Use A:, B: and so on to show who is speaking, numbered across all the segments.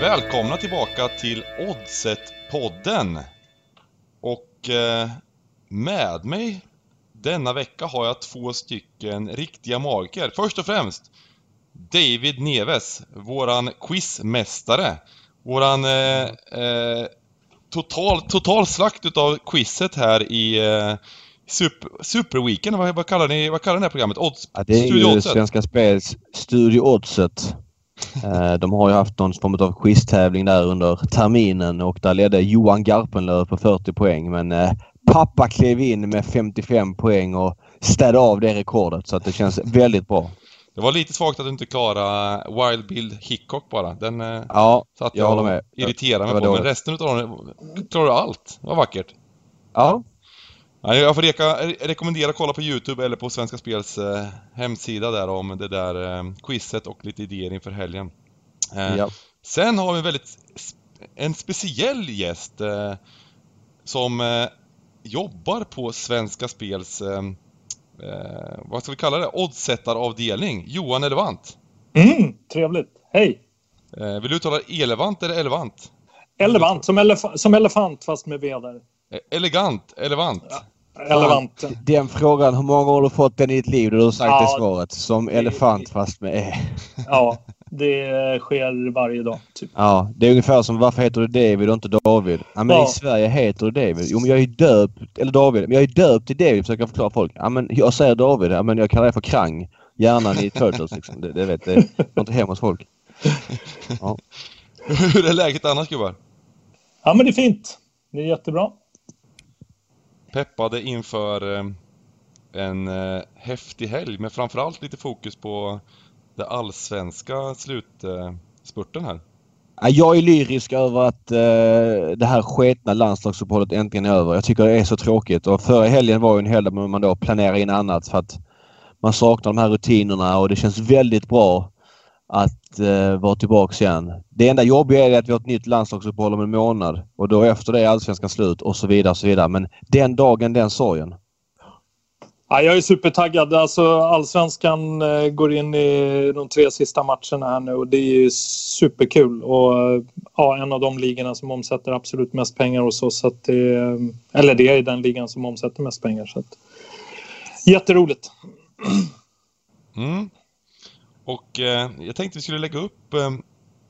A: Välkomna tillbaka till Oddset-podden. Och eh, med mig denna vecka har jag två stycken riktiga magiker. Först och främst David Neves, våran quizmästare. Våran eh, eh, total, total slakt utav quizet här i eh, super, Superweekend, vad, vad, kallar ni, vad kallar ni det här programmet? Odds,
B: ja, det är
A: Studio
B: ju
A: Oddset.
B: Svenska Spels Studio Oddset. Eh, De har ju haft någon form av quiztävling där under terminen och där ledde Johan Garpenlöv på 40 poäng men eh, pappa klev in med 55 poäng och städade av det rekordet så att det känns väldigt bra.
A: Det var lite svagt att du inte klarade Wild Bill Hickok bara. Den eh,
B: Ja,
A: satt
B: jag håller med.
A: irriterade mig på. Men resten utav dem klarade du allt. Det var vackert.
B: ja.
A: Ja, Jag får reka, rekommendera att kolla på Youtube eller på Svenska Spels eh, hemsida där om det där eh, quizet och lite idéer inför helgen. Eh,
B: ja.
A: Sen har vi en väldigt en speciell gäst som jobbar på Svenska Spels, vad ska vi kalla det, oddsättaravdelning. Johan Elevant.
C: Mm, trevligt. Hej!
A: Vill du uttala elevant eller elevant?
C: Elefant, som, elef- som elefant fast med vedar.
A: Eh, elegant, elevant.
C: Elefant.
B: Den frågan, hur många gånger har du fått den i ditt liv? Du har sagt
C: Ja,
B: det svaret. Som elefant fast med E.
C: Ja, det sker varje dag. Typ.
B: Ja, det är ungefär som varför heter du David och inte David? Ja, men
C: Ja.
B: i Sverige heter du David. Jo, men jag är döpt, eller David, men jag är döpt till David försöker jag förklara folk. Ja, men jag säger David, ja, men jag kallar det för Krang. Hjärnan i Turtles liksom. Det, det vet det går inte hem hos folk. Ja.
A: Hur är läget annars gubbar?
C: Ja, men det är fint. Det är jättebra.
A: Peppade inför eh, en eh, häftig helg med framförallt lite fokus på det allsvenska slutspurten här.
B: Jag är lyrisk över att eh, det här sketna landslagsuppehållet äntligen är över. Jag tycker det är så tråkigt och förra helgen var ju en helg där man då planerar in annat för att man saknar de här rutinerna och det känns väldigt bra att eh, vara tillbaks igen. Det enda jobbiga är att vi har ett nytt landslagsuppehåll om en månad och då efter det är allsvenskan slut och så vidare och så vidare. Men den dagen, den sorgen.
C: Ja, jag är supertaggad. Alltså, allsvenskan eh, går in i de tre sista matcherna här nu och det är ju superkul. Och, eh, ja, en av de ligorna som omsätter absolut mest pengar hos oss. Så att det, eh, eller det är den ligan som omsätter mest pengar. Så att, jätteroligt.
A: Mm. Och eh, jag tänkte vi skulle lägga upp eh,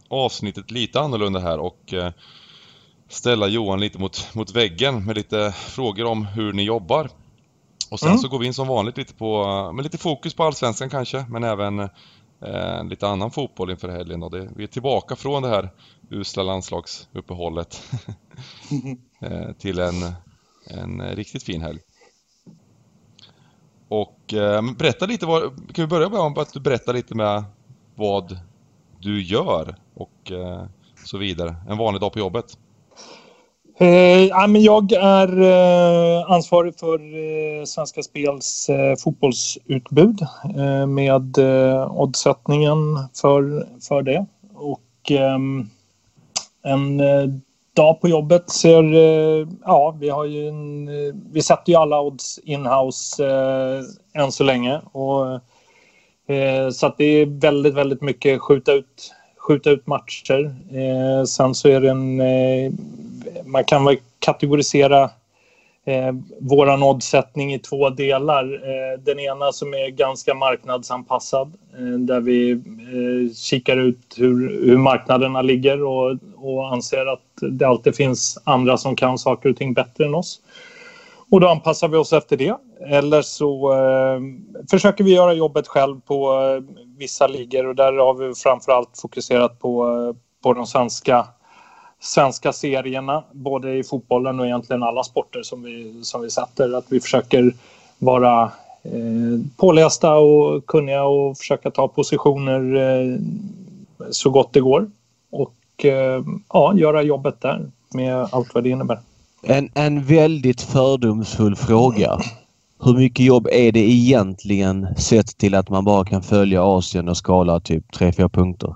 A: avsnittet lite annorlunda här och eh, ställa Johan lite mot, mot väggen med lite frågor om hur ni jobbar. Och sen
C: Mm.
A: så går vi in som vanligt lite på, med lite fokus på Allsvenskan kanske, men även eh, lite annan fotboll inför helgen. Och det, vi är tillbaka från det här usla landslagsuppehållet eh, till en, en eh, riktigt fin helg. Och eh, berätta lite, vad, kan vi börja med att du berättar lite med vad du gör och eh, så vidare. En vanlig dag på jobbet.
C: Eh, ja, men jag är eh, ansvarig för eh, Svenska Spels eh, fotbollsutbud eh, med eh, oddsättningen för, för det. Och ehm, en eh, dag på jobbet ser... Eh, ja, vi har ju en, eh, Vi sätter ju alla odds inhouse eh, än så länge. Och, eh, så att det är väldigt, väldigt mycket skjuta ut, skjuta ut matcher. Eh, sen så är det en... Eh, man kan väl kategorisera eh, våran oddsättning i två delar. Eh, den ena som är ganska marknadsanpassad eh, där vi eh, kikar ut hur, hur marknaderna ligger och, och anser att det alltid finns andra som kan saker och ting bättre än oss. Och då anpassar vi oss efter det. Eller så eh, försöker vi göra jobbet själv på eh, vissa ligor och där har vi framförallt fokuserat på, eh, på de svenska svenska serierna, både i fotbollen och egentligen alla sporter som vi, som vi sätter. Att vi försöker vara eh, pålästa och kunniga och försöka ta positioner eh, så gott det går. Och eh, ja, göra jobbet där med allt vad det innebär.
B: En, en väldigt fördomsfull fråga. Hur mycket jobb är det egentligen sett till att man bara kan följa Asien och skala typ 3-4 punkter?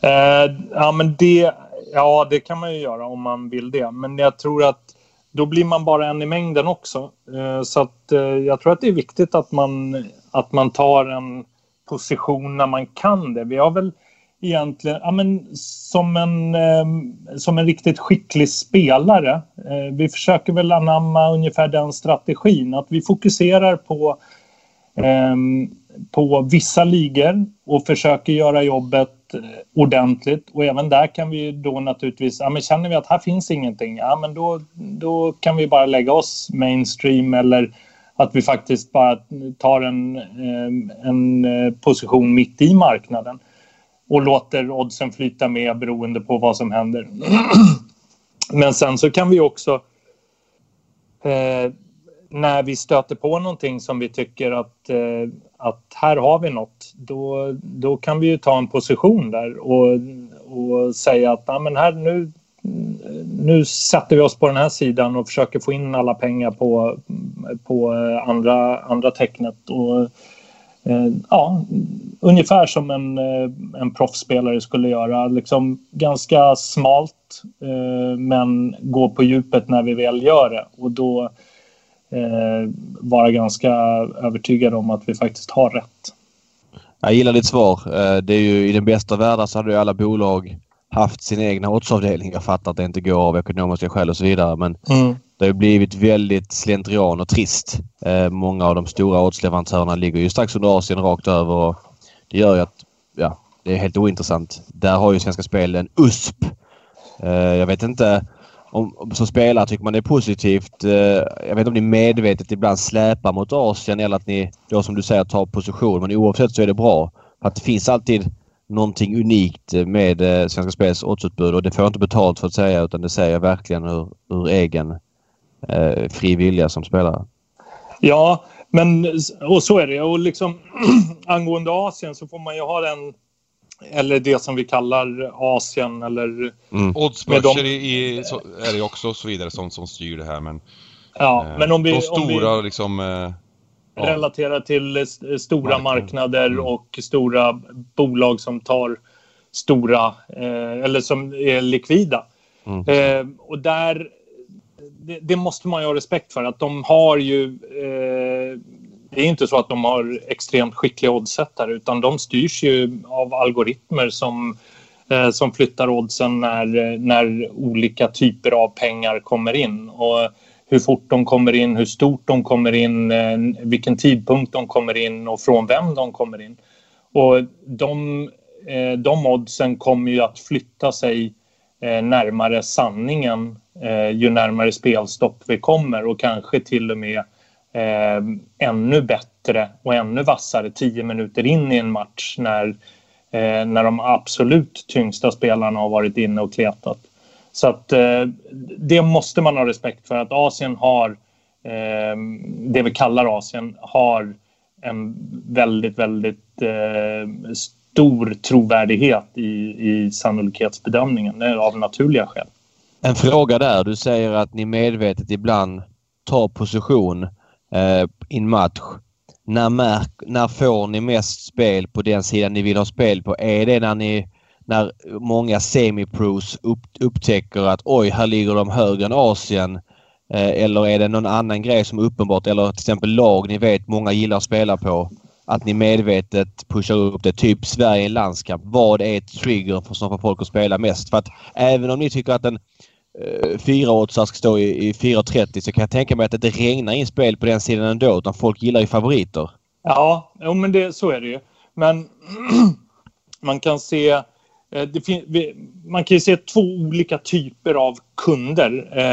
C: Eh, ja, men det, ja, det kan man ju göra om man vill det. Men jag tror att då blir man bara en i mängden också. Eh, så att, eh, jag tror att det är viktigt att man, att man tar en position när man kan det. Vi har väl egentligen ja, men, som, en, ehm, som en riktigt skicklig spelare. Eh, vi försöker väl anamma ungefär den strategin att vi fokuserar på, ehm, på vissa ligor och försöker göra jobbet eh, ordentligt. Och även där kan vi då naturligtvis, ja, men känner vi att här finns ingenting, ja men då, då kan vi bara lägga oss mainstream eller att vi faktiskt bara tar en, eh, en eh, position mitt i marknaden och låter oddsen flyta med beroende på vad som händer. Men sen så kan vi också eh, när vi stöter på någonting som vi tycker att, eh, att här har vi något, då, då kan vi ju ta en position där och, och säga att ja, men här, nu, nu sätter vi oss på den här sidan och försöker få in alla pengar på, på eh, andra, andra tecknet. Och, eh, ja, ungefär som en, eh, en proffsspelare skulle göra. Liksom ganska smalt men gå på djupet när vi väl gör det. Och då eh, vara ganska övertygad om att vi faktiskt har rätt.
B: Jag gillar ditt svar. Eh, det är ju i den bästa världen så hade ju alla bolag haft sin egna oddsavdelning. Jag fattar att det inte går av ekonomiska skäl och så vidare men mm. det har blivit väldigt slentrian och trist. Eh, många av de stora oddsleverantörerna ligger ju strax under Asien rakt över och det gör ju att ja, det är helt ointressant. Där har ju Svenska Spel en USP. Eh, jag vet inte om, som spelare tycker man det är positivt. Eh, jag vet inte om ni medvetet ibland släpar mot Asien eller att ni då som du säger tar position. Men oavsett så är det bra. För att det finns alltid någonting unikt med eh, Svenska Spels oddsutbud och det får jag inte betalt för att säga utan det säger jag verkligen ur, ur egen eh, fri vilja som spelare.
C: Ja, men och så är det. Och liksom angående Asien så får man ju ha den eller det som vi kallar Asien eller...
A: Mm. Oddsbörser de... i, så är det också och så vidare som, som styr det här men...
C: Ja, eh, men om vi...
A: De stora
C: om vi...
A: liksom... Eh,
C: relaterar till stora Marknad. marknader mm. och stora bolag som tar stora eh, eller som är likvida. Mm. Eh, och där det, det, måste man ju ha respekt för att de har ju eh, det är inte så att de har extremt skickliga oddsättare utan de styrs ju av algoritmer som, eh, som flyttar oddsen när, när olika typer av pengar kommer in. Och hur fort de kommer in, hur stort de kommer in, eh, vilken tidpunkt de kommer in och från vem de kommer in. Och de, eh, de oddsen kommer ju att flytta sig eh, närmare sanningen eh, ju närmare spelstopp vi kommer och kanske till och med Eh, ännu bättre och ännu vassare tio minuter in i en match när, eh, när de absolut tyngsta spelarna har varit inne och kletat. Så att eh, det måste man ha respekt för att Asien har, eh, det vi kallar Asien, har en väldigt, väldigt eh, stor trovärdighet i, i sannolikhetsbedömningen eh, av naturliga skäl.
B: En fråga där. Du säger att ni medvetet ibland tar position eh, Eh, i en match. När, märk, när får ni mest spel på den sidan ni vill ha spel på? Är det när ni när många semipros upp, upptäcker att oj, här ligger de högre än Asien. Eh, eller är det någon annan grej som är uppenbart eller till exempel lag ni vet många gillar att spela på. Att ni medvetet pushar upp det. Typ Sverige i landskamp. Vad är ett trigger för, som får folk att spela mest? För att även om ni tycker att en eh, fyraåtsare ska stå i, i 4.30 så kan jag tänka mig att det inte regnar in spel på den sidan ändå utan folk gillar ju favoriter.
C: Ja, jo, men det, så är det ju. Men man kan se Eh, man kan ju se två olika typer av kunder. Eh,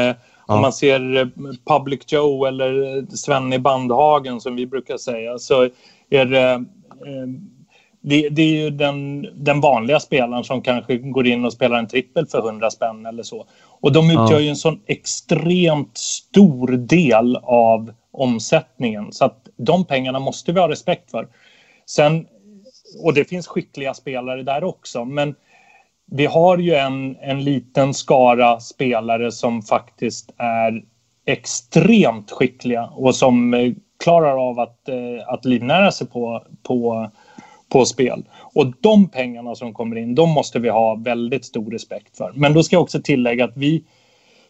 C: ja. Om man ser eh, Public Joe eller Sven i Bandhagen som vi brukar säga så är det, det, det, är ju den, den vanliga spelaren som kanske går in och spelar en trippel för 100 spänn eller så. Och de utgör ja. ju en sån extremt stor del av omsättningen så att de pengarna måste vi ha respekt för. Sen, och det finns skickliga spelare där också, men vi har ju en, en liten skara spelare som faktiskt är extremt skickliga och som eh, klarar av att, eh, att livnära sig på, på, på spel. Och de pengarna som kommer in, de måste vi ha väldigt stor respekt för. Men då ska jag också tillägga att vi,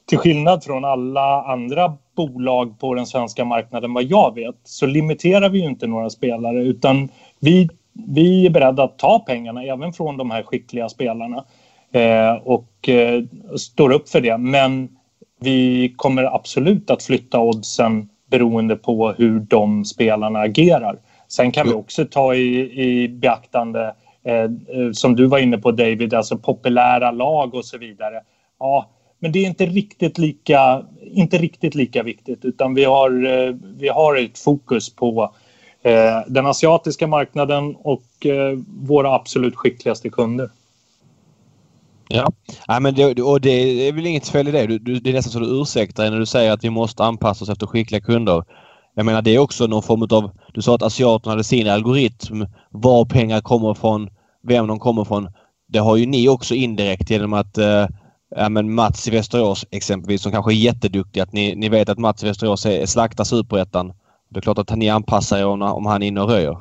C: till skillnad från alla andra bolag på den svenska marknaden vad jag vet, så limiterar vi ju inte några spelare utan vi vi är beredda att ta pengarna även från de här skickliga spelarna eh, och eh, står upp för det. Men vi kommer absolut att flytta oddsen beroende på hur de spelarna agerar. Sen kan vi också ta i, i beaktande, eh, som du var inne på David, alltså populära lag och så vidare. Ja, men det är inte riktigt lika, inte riktigt lika viktigt utan vi har, eh, vi har ett fokus på eh, den asiatiska marknaden och eh, våra absolut skickligaste kunder.
B: Ja, ja men det, och det är väl inget fel i det. Du, det är nästan så du ursäktar när du säger att vi måste anpassa oss efter skickliga kunder. Jag menar det är också någon form av... Du sa att asiaterna hade sin algoritm. Var pengar kommer ifrån, vem de kommer ifrån. Det har ju ni också indirekt genom att eh, ja, men Mats i Västerås exempelvis som kanske är jätteduktig. Att ni, ni vet att Mats i Västerås är, slaktar superettan. Det är klart att ni anpassar er om, om han är inne och röjer.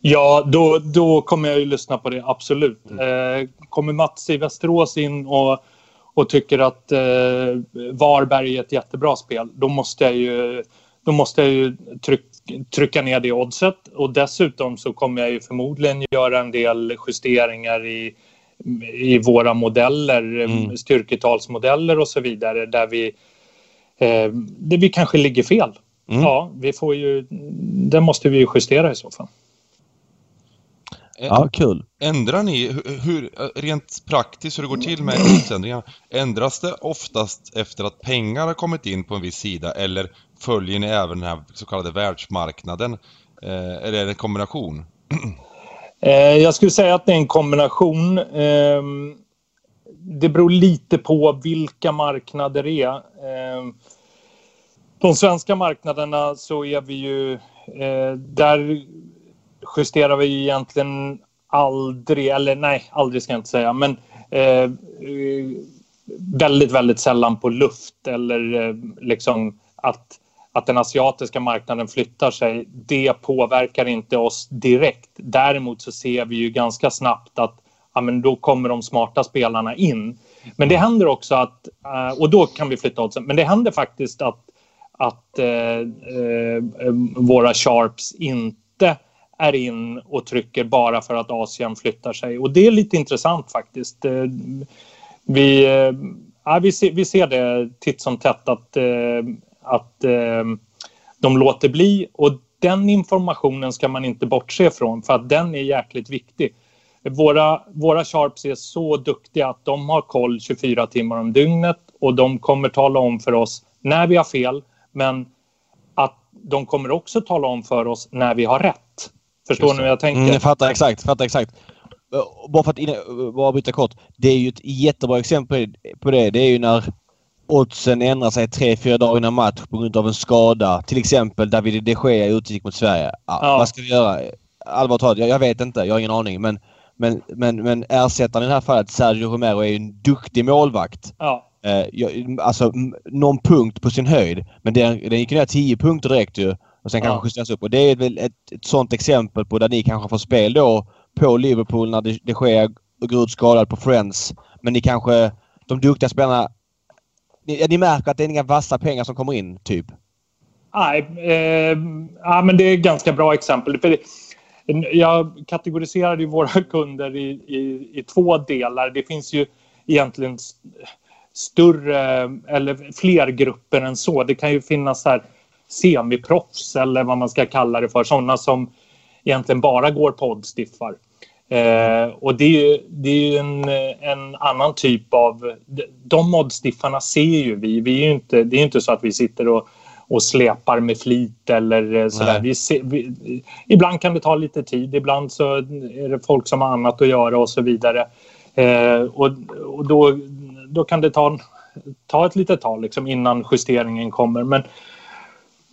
C: Ja, då, då kommer jag ju lyssna på det, absolut. Mm. Eh, kommer Mats i Västerås in och, och tycker att eh, Varberg är ett jättebra spel, då måste jag ju, då måste jag ju tryck, trycka ner det oddset. Och dessutom så kommer jag ju förmodligen göra en del justeringar i, i våra modeller, mm. styrketalsmodeller och så vidare, där vi, eh, där vi kanske ligger fel. Mm. Ja, vi får ju, det måste vi justera i så fall.
B: Ja, kul.
A: Ändrar ni, hur, rent praktiskt hur det går till med tidsändringar, ändras det oftast efter att pengar har kommit in på en viss sida eller följer ni även den här så kallade världsmarknaden? Eh, eller är det en kombination?
C: Eh, jag skulle säga att det är en kombination. Eh, det beror lite på vilka marknader det är. Eh, de svenska marknaderna så är vi ju... Eh, där justerar vi egentligen aldrig, eller nej, aldrig ska jag inte säga, men eh, väldigt, väldigt sällan på luft eller eh, liksom att, att den asiatiska marknaden flyttar sig. Det påverkar inte oss direkt. Däremot så ser vi ju ganska snabbt att ja, men då kommer de smarta spelarna in. Men det händer också att, eh, och då kan vi flytta oddsen, men det händer faktiskt att, att eh, eh, våra sharps inte är in och trycker bara för att Asien flyttar sig. Och det är lite intressant faktiskt. Eh, vi, eh, ja, vi, ser, vi ser det titt som tätt att, eh, att de låter bli. Och den informationen ska man inte bortse från för att den är jäkligt viktig. Våra, våra sharps är så duktiga att de har koll 24 timmar om dygnet och de kommer tala om för oss när vi har fel men att de kommer också tala om för oss när vi har rätt. Förstår ni hur jag tänker? Mm,
B: jag fattar exakt, fattar exakt. Bara för att inne, bara byta kort. Det är ju ett jättebra exempel på det. Det är ju när oddsen ändrar sig tre, fyra dagar innan match på grund av en skada. Till exempel David de Gea i utkik mot Sverige. Ja, ja. Vad ska vi göra? Allvarligt talat, jag, jag, vet inte. Jag har ingen aning. Men, men, men, men ersättaren i det här fallet, Sergio Romero, är ju en duktig målvakt. Ja. Eh, jag, alltså någon punkt på sin höjd. Men den, den gick ner 10 punkter direkt ju. Och sen kanske ja. justeras upp. Och det är väl ett, ett sånt exempel på där ni kanske får spel då på Liverpool när det, det sker går ut skadad på Friends. Men ni kanske, de duktiga spelarna, ni, ni märker att det är inga vassa pengar som kommer in, typ?
C: Nej, eh, ja, men det är ett ganska bra exempel. För jag kategoriserade ju våra kunder i, i, i två delar. Det finns ju egentligen större eller fler grupper än så. Det kan ju finnas här semiproffs eller vad man ska kalla det för. Sådana som egentligen bara går poddstiffar. Eh, och det är ju, det är en, en annan typ av... De moddstiffarna ser ju vi. vi är inte, det är inte så att vi sitter och, och släpar med flit eller eh, sådär. Vi ser, vi, ibland kan det ta lite tid. Ibland så är det folk som har annat att göra och så vidare. Eh, och och då, då kan det ta, ta ett litet tag liksom, innan justeringen kommer. Men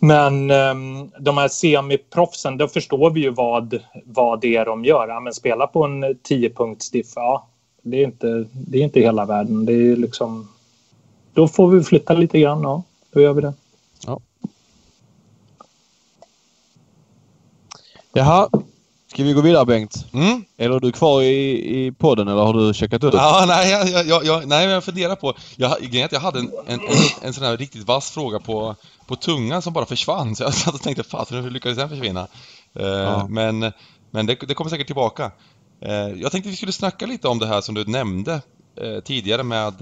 C: men um, de här semiproffsen, då förstår vi ju vad, vad det är de gör. Ja, men spela på en 10-punktsdiff, ja, det är, inte, det är inte hela världen. Det är liksom... Då får vi flytta lite grann, ja. Då gör vi det. Ja.
B: Jaha, Ska vi gå vidare Bengt? Mm? Eller är du kvar i, i podden eller har du checkat ut?
A: Ja, nej, jag, jag, jag, nej, jag funderar på... Jag, jag hade en, en, en, en sån här riktigt vass fråga på, på tungan som bara försvann. Så jag satt och tänkte, fasen hur lyckades den försvinna? Uh, ja. Men men det, det kommer säkert tillbaka. Eh, jag tänkte vi skulle snacka lite om det här som du nämnde eh, tidigare med,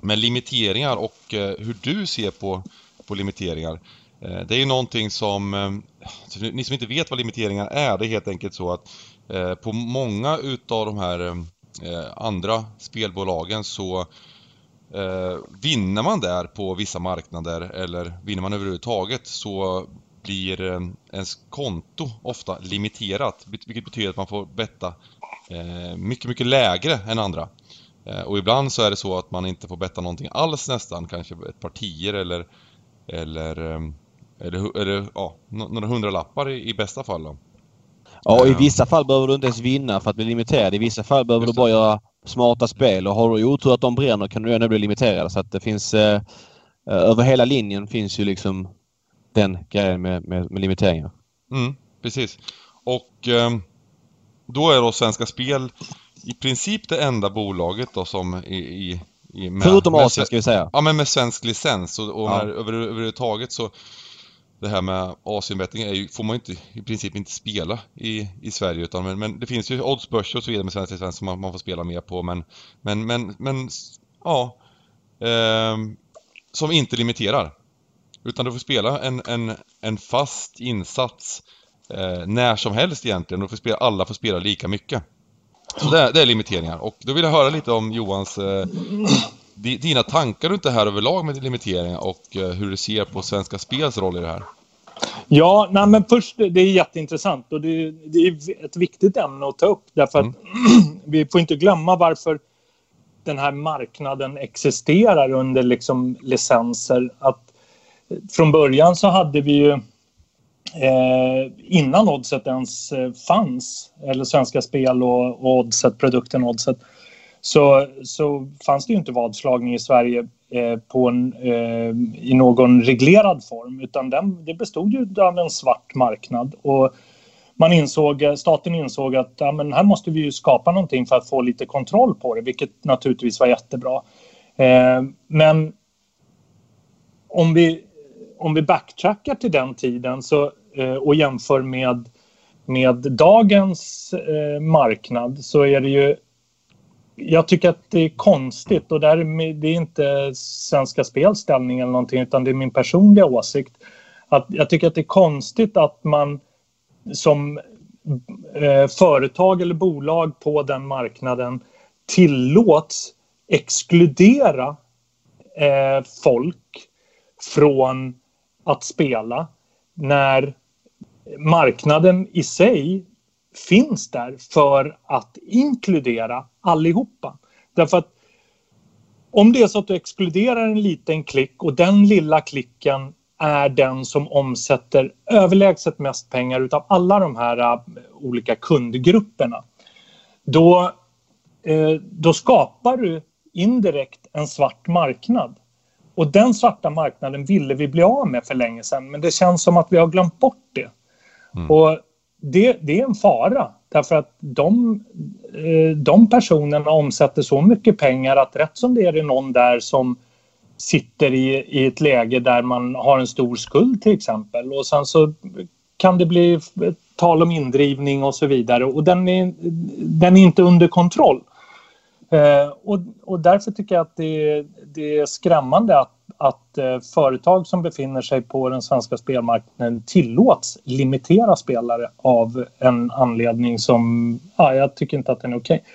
A: med limiteringar och hur du ser på, på limiteringar. Eh, det är ju någonting som, eh, alltså, ni som inte vet vad limiteringar är, det är helt enkelt så att eh, på många utav de här andra spelbolagen så vinner man där på vissa marknader eller vinner man överhuvudtaget så blir ens konto ofta limiterat, vilket betyder att man får betta mycket, mycket lägre än andra. Och ibland så är det så att man inte får betta någonting alls nästan, kanske ett par tior eller, eller, ehm, eller, eller ja, några hundralappar i, i bästa fall. Då.
B: Ja, i vissa fall behöver du inte ens vinna för att bli limiterad. I vissa fall behöver du bara göra smarta spel och har du otur att de bränner kan du ändå bli limiterad. Så att det finns eh, över hela linjen finns ju liksom den grejen med, med, med limiteringar.
A: Mm, precis. Och eh, då är då Svenska Spel i princip det enda bolaget då som i, i,
B: i med, Förutom Asien ska vi säga.
A: Ja men med svensk licens och, och ja. när, över, överhuvudtaget så det här med Asienbetting får man inte, i princip inte spela i, i Sverige utan men, men det finns ju oddsbörser och så vidare med svensk licens som man, man får spela mer på men men men, men ja eh, som inte limiterar. Utan du får spela en, en, en fast insats eh, när som helst egentligen. Och får spela, alla får spela lika mycket. Så det är, det är limiteringar. Och då vill jag höra lite om Johans eh, dina tankar runt det här överlag med limiteringar och eh, hur du ser på Svenska Spels roll i det här.
C: Ja, nej, men först, det är jätteintressant och det, det är ett viktigt ämne att ta upp därför att mm. vi får inte glömma varför den här marknaden existerar under liksom licenser. Att från början så hade vi ju eh, innan Oddset ens eh, fanns, eller Svenska Spel och, och Oddset, produkten Oddset, så, så fanns det ju inte vadslagning i Sverige eh, på en, eh, i någon reglerad form utan den, det bestod ju av en svart marknad. Och man insåg, staten insåg att ja, men här måste vi ju skapa någonting för att få lite kontroll på det, vilket naturligtvis var jättebra. Eh, men om vi om vi backtrackar till den tiden så, eh, och jämför med, med dagens eh, marknad så är det ju jag tycker att det är konstigt och där är, det är inte Svenska Spels ställning eller någonting utan det är min personliga åsikt. Att jag tycker att det är konstigt att man som eh, företag eller bolag på den marknaden tillåts exkludera eh, folk från att spela när marknaden i sig finns där för att inkludera allihopa. Därför att om det är så att du exkluderar en liten klick och den lilla klicken är den som omsätter överlägset mest pengar utav alla de här uh, olika kundgrupperna. Då, uh, då skapar du indirekt en svart marknad. Och den svarta marknaden ville vi bli av med för länge sedan men det känns som att vi har glömt bort det. Mm. Och det, det, är en fara därför att de, eh, de personerna omsätter så mycket pengar att rätt som det är det någon där som sitter i, i ett läge där man har en stor skuld till exempel och sen så kan det bli tal om indrivning och så vidare och den är, den är inte under kontroll. Eh, och, och därför tycker jag att det, det är skrämmande att, att eh, företag som befinner sig på den svenska spelmarknaden tillåts limitera spelare av en anledning som ja, jag tycker inte att den är okej. Okay.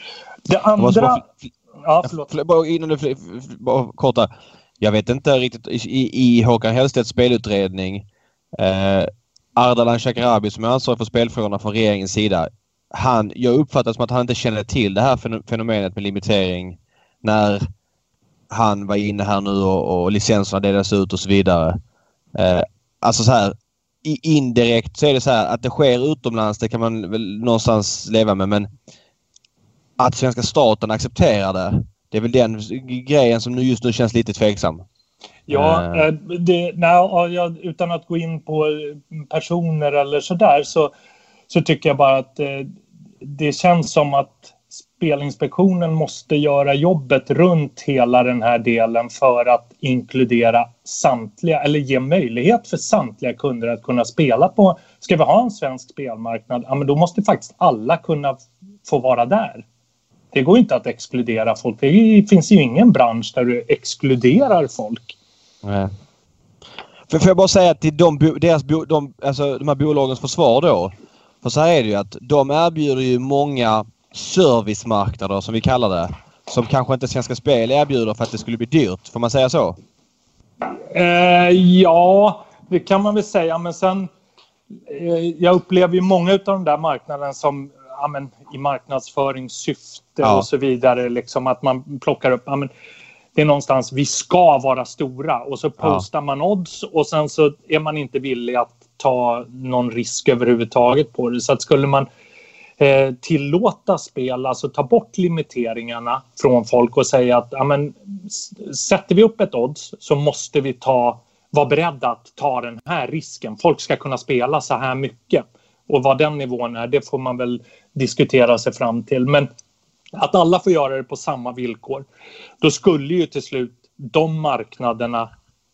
C: Det andra...
B: Ja, förlåt. Bara innan du... Bara korta. Jag vet inte riktigt i, i Håkan Hellstedts spelutredning eh, Ardalan Shekarabi som är ansvarig för spelfrågorna från regeringens sida han, jag uppfattar som att han inte kände till det här fenomenet med limitering när han var inne här nu och, och licenserna delades ut och så vidare. Eh, alltså så här indirekt så är det så här att det sker utomlands det kan man väl någonstans leva med men att svenska staten accepterar det det är väl den grejen som just nu känns lite tveksam.
C: Ja, uh. det, nej, utan att gå in på personer eller sådär så så tycker jag bara att eh, det känns som att Spelinspektionen måste göra jobbet runt hela den här delen för att inkludera samtliga eller ge möjlighet för samtliga kunder att kunna spela på. Ska vi ha en svensk spelmarknad, ja, men då måste faktiskt alla kunna få vara där. Det går inte att exkludera folk. Det finns ju ingen bransch där du exkluderar folk.
B: Nej. För får jag bara säga till de, deras, de, alltså, de här bolagens försvar då. För så här är det ju att de erbjuder ju många servicemarknader som vi kallar det. Som kanske inte Svenska Spel erbjuder för att det skulle bli dyrt. Får man säga så?
C: Eh, ja, det kan man väl säga. Men sen... Eh, jag upplever ju många av de där marknaderna som ja, men, i marknadsföringssyfte ja. och så vidare. Liksom att man plockar upp... Ja, men, det är någonstans vi ska vara stora och så postar ja. man odds och sen så är man inte villig att ta någon risk överhuvudtaget på det. Så att skulle man eh, tillåta spel, alltså ta bort limiteringarna från folk och säga att ja, men, sätter vi upp ett odds så måste vi ta, vara beredda att ta den här risken. Folk ska kunna spela så här mycket. Och vad den nivån är, det får man väl diskutera sig fram till. Men att alla får göra det på samma villkor. Då skulle ju till slut de marknaderna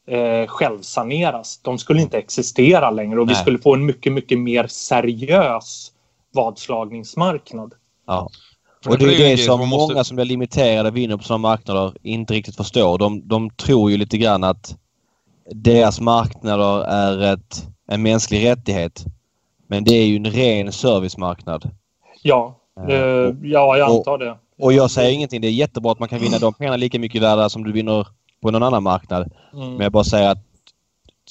C: eh, självsaneras. De skulle inte existera längre och Nej. vi skulle få en mycket, mycket mer seriös vadslagningsmarknad.
B: Ja. Och det är det som måste... många som är limiterade vinner på sådana marknader inte riktigt förstår. De, de tror ju lite grann att deras marknader är ett, en mänsklig rättighet. Men det är ju en ren servicemarknad.
C: Ja, uh, ja jag antar det.
B: Och jag säger ingenting. Det är jättebra att man kan vinna de pengarna lika mycket värda som du vinner på någon annan marknad. Mm. Men jag bara säger att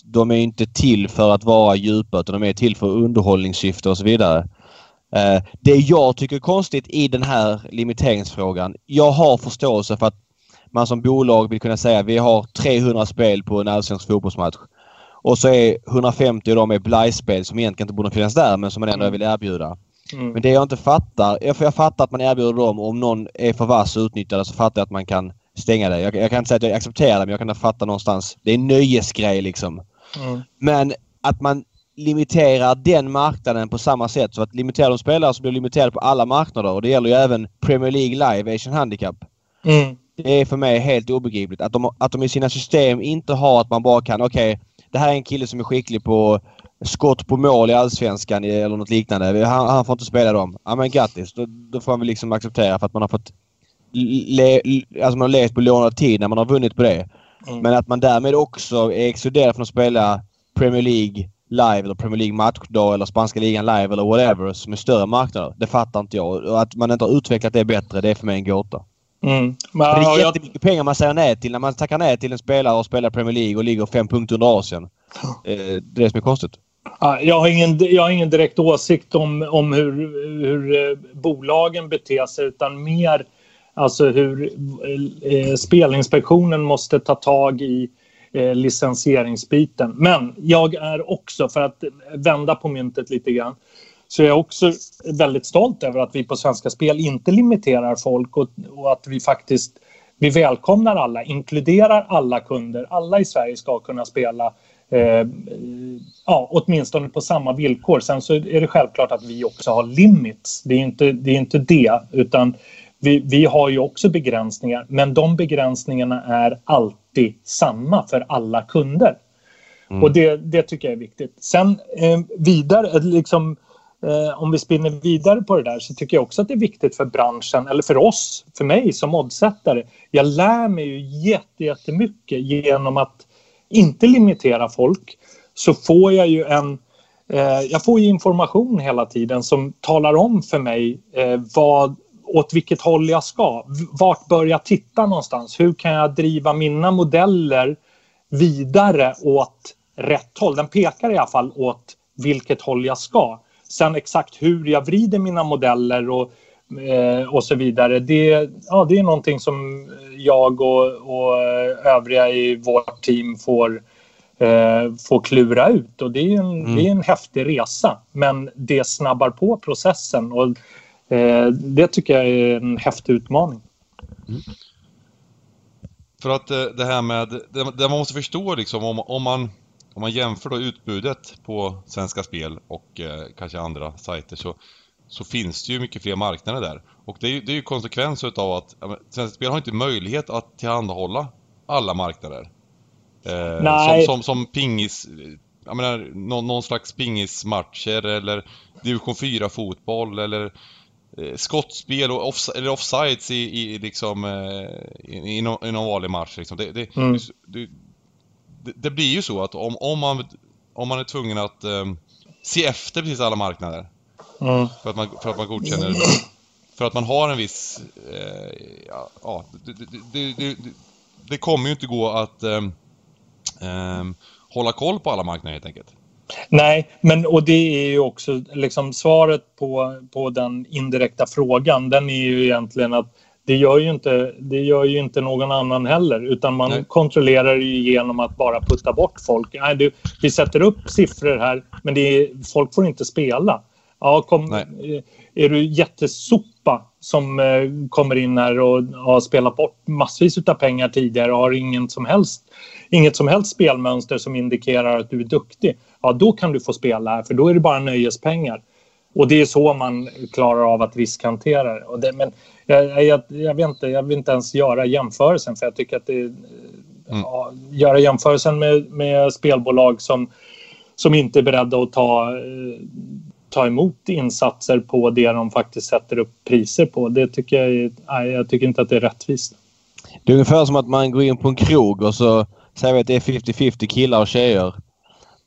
B: de är inte till för att vara djupa utan de är till för underhållningssyfte och så vidare. Eh, det jag tycker är konstigt i den här limiteringsfrågan. Jag har förståelse för att man som bolag vill kunna säga vi har 300 spel på en allsvensk fotbollsmatch. Och så är 150 av dem är blajspel som egentligen inte borde finnas där men som man ändå mm. vill erbjuda. Mm. Men det jag inte fattar, för jag fattar att man erbjuder dem om någon är för vass och utnyttjar så fattar jag att man kan stänga det. Jag, jag, kan inte säga att jag accepterar det men jag kan fatta någonstans. Det är en nöjesgrej liksom. Mm. Men att man limiterar den marknaden på samma sätt. Så att limiterar de spelare så blir limiterade på alla marknader och det gäller ju även Premier League Live, Asian Handicap. Mm. Det är för mig helt obegripligt att de, att de i sina system inte har att man bara kan, okej, okay, det här är en kille som är skicklig på skott på mål i Allsvenskan eller något liknande. Han, han får inte spela dem. Ja men grattis. Då, då får man väl liksom acceptera för att man har fått le, alltså man har levt på lånad tid när man har vunnit på det. Mm. Men att man därmed också är exkluderad från att spela Premier League live eller Premier League matchdag eller spanska ligan live eller whatever som är större marknader. Det fattar inte jag. Och att man inte har utvecklat det bättre, det är för mig en gåta. Mm. Men, det är jättemycket jag... pengar man säger nej till när man tackar nej till en spelare och spelar Premier League och ligger fem punkter under Asien. Eh, det är det som är konstigt.
C: Jag har ingen, jag har ingen direkt åsikt om, om hur, hur eh, bolagen beter sig utan mer alltså hur eh, Spelinspektionen måste ta tag i eh, licensieringsbiten. Men jag är också, för att vända på myntet lite grann, så jag är också väldigt stolt över att vi på Svenska Spel inte limiterar folk och, och att vi faktiskt vi välkomnar alla, inkluderar alla kunder. Alla i Sverige ska kunna spela eh, ja, åtminstone på samma villkor. Sen så är det självklart att vi också har limits. Det är inte det, är inte det utan vi, vi har ju också begränsningar men de begränsningarna är alltid samma för alla kunder. Mm. Och det, det tycker jag är viktigt. Sen eh, vidare, liksom, eh, om vi spinner vidare på det där så tycker jag också att det är viktigt för branschen, eller för oss, för mig som oddsättare. Jag lär mig ju jättemycket genom att inte limitera folk så får jag ju en eh, jag får information hela tiden som talar om för mig eh, vad, åt vilket håll jag ska. Vart bör jag titta någonstans? Hur kan jag driva mina modeller vidare åt rätt håll? Den pekar i alla fall åt vilket håll jag ska. Sen exakt hur jag vrider mina modeller och, eh, och så vidare, det, ja, det är någonting som jag och, och övriga i vårt team får, eh, får klura ut. Och det är, en, mm. det är en häftig resa, men det snabbar på processen. Och det tycker jag är en häftig utmaning. Mm.
A: För att eh, det här med, det, man måste förstå liksom om, om man om man jämför då utbudet på Svenska Spel och eh, kanske andra sajter så, så finns det ju mycket fler marknader där. Och det är ju, det är ju konsekvens utav att ja, Svenska Spel har inte möjlighet att tillhandahålla alla marknader. Eh,
C: Nej.
A: Som, som, som pingis, jag menar, någon, någon slags pingismatcher eller division 4 fotboll eller eh, skottspel och off, eller offsides i, i liksom eh, i, i, i någon vanlig match liksom. Det, det,
C: Mm.
A: det, det, blir ju så att om, om, man, om man är tvungen att eh, se efter precis alla marknader
C: Mm.
A: för att man, för att man godkänner för att man har en viss eh, ja, ja det, kommer ju inte gå att ehm, ehm, hålla koll på alla marknader helt enkelt.
C: Nej, men och det är ju också liksom svaret på, på den indirekta frågan. Den är ju egentligen att det gör ju inte, det gör ju inte någon annan heller utan man
A: Nej.
C: kontrollerar ju genom att bara putta bort folk. Nej, du, vi sätter upp siffror här men är, folk får inte spela. Ja, kom,
A: Nej.
C: är du jättesopa som eh, kommer in här och har spelat bort massvis av pengar tidigare och har ingen som helst, inget som helst spelmönster som indikerar att du är duktig. Ja, då kan du få spela här för då är det bara nöjespengar. Och det är så man klarar av att riskhantera det. Och det men jag, jag, jag, vet inte, jag vill inte ens göra jämförelsen för jag tycker att det...
A: Mm.
C: Ja, göra jämförelsen med, med spelbolag som, som inte är beredda att ta, ta emot insatser på det de faktiskt sätter upp priser på. Det tycker jag, nej, jag tycker inte att det är rättvist.
B: Det är ungefär som att man går in på en krog och så säger vi att det är 50-50 killar och tjejer.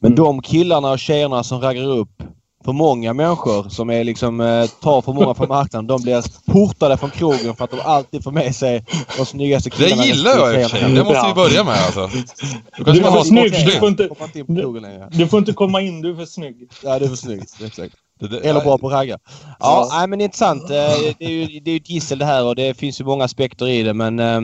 B: Men
C: Mm.
B: de killarna och tjejerna som raggar upp för många människor som är liksom, eh, tar för många från marknaden. De blir portade från krogen för att de alltid får med sig de snyggaste
A: Det
B: killarna.
A: gillar jag i och för sig. Det måste vi börja med alltså. Då kanske
C: Du
A: man
C: är
A: har
C: snygg. Du får inte,
B: längre.
C: du får inte komma in, du är för snygg.
B: Ja, du är för snygg. Exakt.
A: Det- det-
B: Eller bra på att ragga. Ja. Nej, men intressant. Eh, Det är ju det är ju ett gissel det här och det finns ju många aspekter i det men... eh,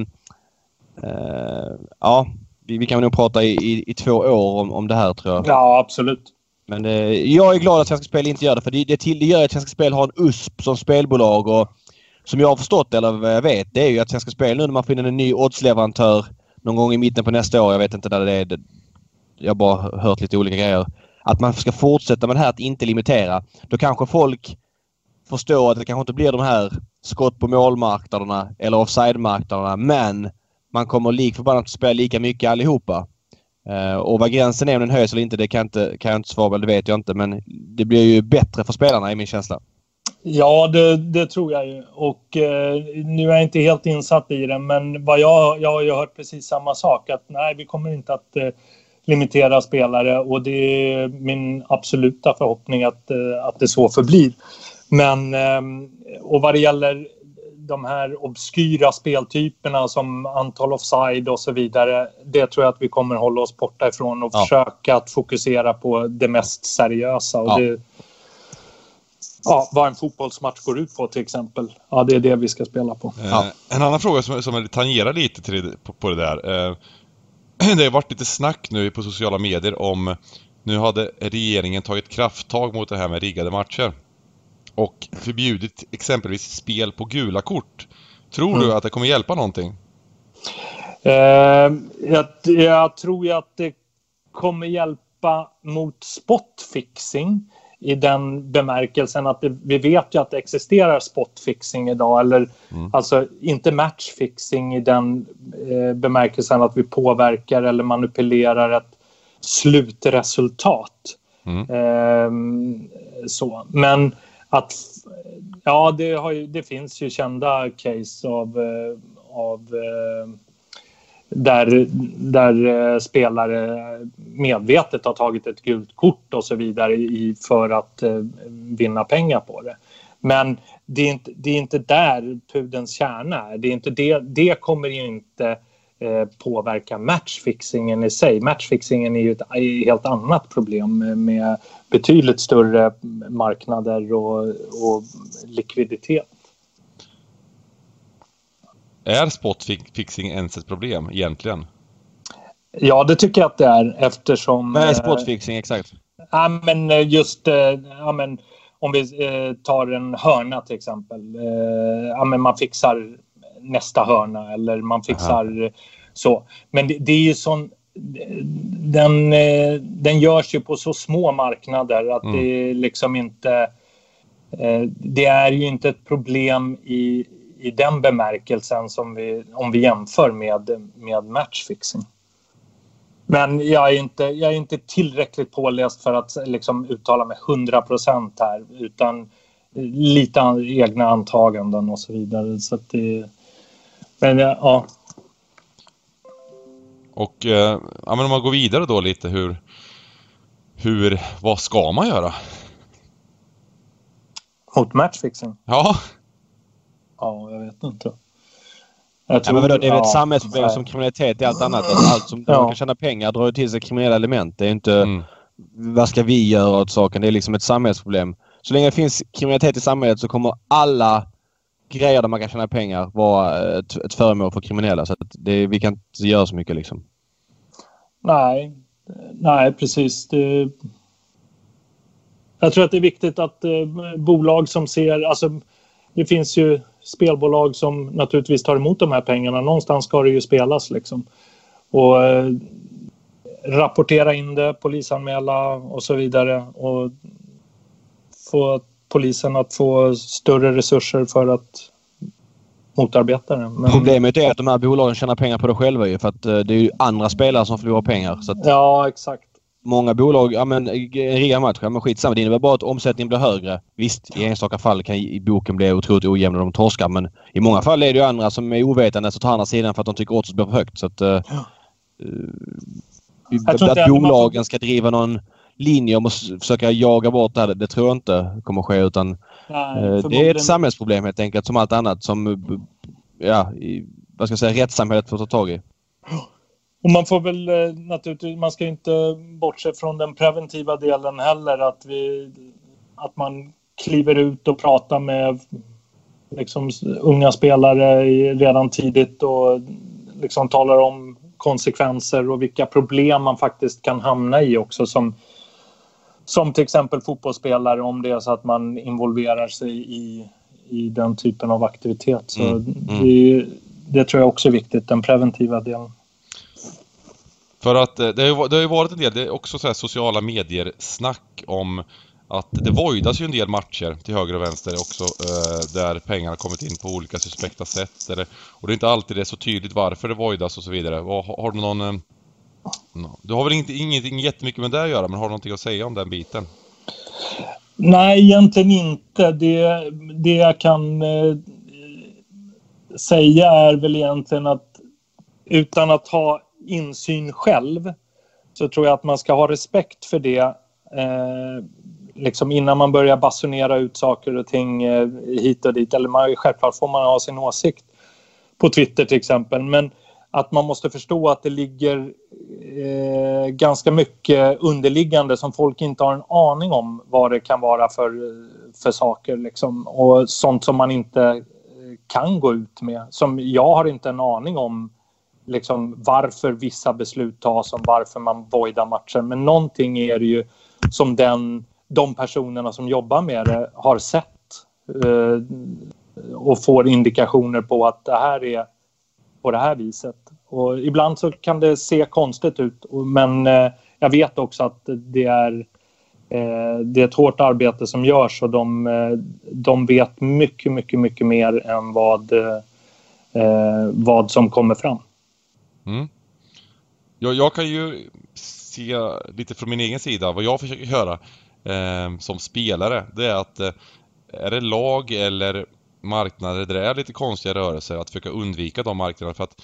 B: ja, vi, vi kan nog prata i, i, i två år om, om det här tror jag.
C: Ja, absolut.
B: Men eh, jag är glad att Svenska Spel inte gör det för det, det, till, det gör att Svenska Spel har en USP som spelbolag och som jag har förstått eller vad jag vet det är ju att Svenska Spel nu när man in en ny oddsleverantör någon gång i mitten på nästa år, jag vet inte när det är. Det, jag har bara hört lite olika grejer. Att man ska fortsätta med det här att inte limitera. Då kanske folk förstår att det kanske inte blir de här skott på målmarknaderna eller offside-marknaderna men man kommer lik förbannat att spela lika mycket allihopa. Uh, och vad gränsen är om den höjs eller inte det kan jag inte, kan jag inte svara på, det vet jag inte men det blir ju bättre för spelarna i min känsla.
C: Ja, det, det tror jag ju. Och eh, nu är jag inte helt insatt i det, men vad jag, jag har ju hört precis samma sak. Att nej, vi kommer inte att eh, limitera spelare och det är min absoluta förhoppning att, eh, att det så förblir. Men, ehm, och vad det gäller de här obskyra speltyperna som antal offside och så vidare. Det tror jag att vi kommer hålla oss borta ifrån och
B: Ja.
C: försöka att fokusera på det mest seriösa. Och
B: Ja.
C: det, ja, vad en fotbollsmatch går ut på till exempel. Ja, det är det vi ska spela på.
A: Eh,
B: Ja.
A: En annan fråga som, som tangerar lite till det, på, på det där. Eh, det har varit lite snack nu på sociala medier om nu hade regeringen tagit krafttag mot det här med riggade matcher. Och förbjudit exempelvis spel på gula kort. Tror du
C: Mm.
A: att det kommer hjälpa någonting?
C: Eh, jag, jag tror ju att det kommer hjälpa mot spotfixing i den bemärkelsen att det, vi vet ju att det existerar spotfixing idag. Eller
A: Mm.
C: alltså inte matchfixing i den eh, bemärkelsen att vi påverkar eller manipulerar ett slutresultat.
A: Mm.
C: Ehm, så. Men att ja, det, har ju, det finns ju kända case av, eh, av eh, där, där eh, spelare medvetet har tagit ett gult kort och så vidare i, för att vinna pengar på det. Men det är inte, det är inte där pudelns kärna är. Det, är inte det, det kommer ju inte eh, påverka matchfixingen i sig. Matchfixingen är ju ett helt annat problem med, betydligt större marknader och, och likviditet.
A: Är spotfixing ens ett problem egentligen?
C: Ja, det tycker jag att det är eftersom...
B: Vad är
C: eh,
B: spotfixing exakt?
C: Ja, men eh, just eh, ja, men, om vi eh, tar en hörna till exempel. Eh, ja, men man fixar nästa hörna eller man fixar eh, så. Men det, det är ju sån... Den, eh, den görs ju på så små marknader att
A: Mm.
C: det liksom inte... eh, det är ju inte ett problem i, i den bemärkelsen som vi, om vi jämför med, med matchfixing. Men jag är, inte, jag är inte tillräckligt påläst för att liksom uttala mig 100 procent här utan lite egna antaganden och så vidare. Så det, men ja.
A: Och eh, ja, men om man går vidare då lite hur, hur, vad ska man göra?
C: Mot matchfixing?
A: Ja.
C: Ja, jag vet inte.
B: Jag tror, ja, men vadå, det är väl ett ja, samhällsproblem som kriminalitet är allt annat. Alltså, allt som ja. man kan tjäna pengar drar till sig kriminella element. Det är inte mm. vad ska vi göra åt saken. Det är liksom ett samhällsproblem. Så länge det finns kriminalitet i samhället så kommer alla grejer där man kan tjäna pengar vara eh, ett, ett föremål för kriminella. Så det, vi kan inte göra så mycket liksom.
C: Nej, nej precis. Det... Jag tror att det är viktigt att eh, bolag som ser, alltså det finns ju spelbolag som naturligtvis tar emot de här pengarna. Någonstans ska det ju spelas liksom. Och eh, rapportera in det, polisanmäla och så vidare. Och få polisen att få större resurser för att motarbeta det.
B: Men... Problemet är att de här bolagen tjänar pengar på det själva ju för att eh, det är ju andra spelare som förlorar pengar. Så.
C: Ja, exakt
B: många bolag, ja men en match, ja men skitsamma. Det innebär bara att omsättningen blir högre. Visst, i enstaka fall kan i boken bli otroligt ojämn och de torskar men i många fall är det ju andra som är ovetande som tar andra sidan för att de tycker oddset blir för högt. Så att, uh, att, bolagen ska driva någon linje om att försöka jaga bort det här, det tror jag inte kommer ske utan Nej, uh, det är ett samhällsproblem helt enkelt som allt annat som ja, vad ska jag säga, rättssamhället får ta tag i.
C: Och man får väl eh, naturligtvis, man ska inte bortse från den preventiva delen heller, att, vi, att man kliver ut och pratar med liksom, unga spelare redan tidigt och liksom talar om konsekvenser och vilka problem man faktiskt kan hamna i också som, som till exempel fotbollsspelare om det är så att man involverar sig i, i den typen av aktivitet. Så mm, mm. Det, det tror jag också är viktigt, den preventiva delen.
A: För att eh, det har, det har ju varit en del, det är också så här sociala medier-snack om att det voidas ju en del matcher till höger och vänster också eh, där pengarna kommit in på olika suspekta sätt. Eller, och det är inte alltid det är så tydligt varför det voidas och så vidare. Har, har du någon... No. du har väl inte, ingenting jättemycket med det att göra men har du någonting att säga om den biten?
C: Nej, egentligen inte. Det, det jag kan eh, säga är väl egentligen att utan att ha insyn själv så tror jag att man ska ha respekt för det eh, liksom innan man börjar basunera ut saker och ting eh, hit och dit. Eller man, självklart får man ha sin åsikt på Twitter till exempel. Men att man måste förstå att det ligger eh, ganska mycket underliggande som folk inte har en aning om vad det kan vara för, för saker. Liksom. Och sånt som man inte eh, kan gå ut med. Som jag har inte en aning om liksom varför vissa beslut tas om varför man voidar matcher. Men någonting är det ju som den, de personerna som jobbar med det har sett eh, och får indikationer på att det här är på det här viset. Och ibland så kan det se konstigt ut men eh, jag vet också att det är eh, det är ett hårt arbete som görs och de, eh, de vet mycket, mycket, mycket mer än vad, vad som kommer fram.
A: Mm. Ja, jag kan ju se lite från min egen sida, vad jag försöker göra eh, som spelare, det är att eh, är det lag eller marknader där det är lite konstiga rörelser, att försöka undvika de marknaderna för att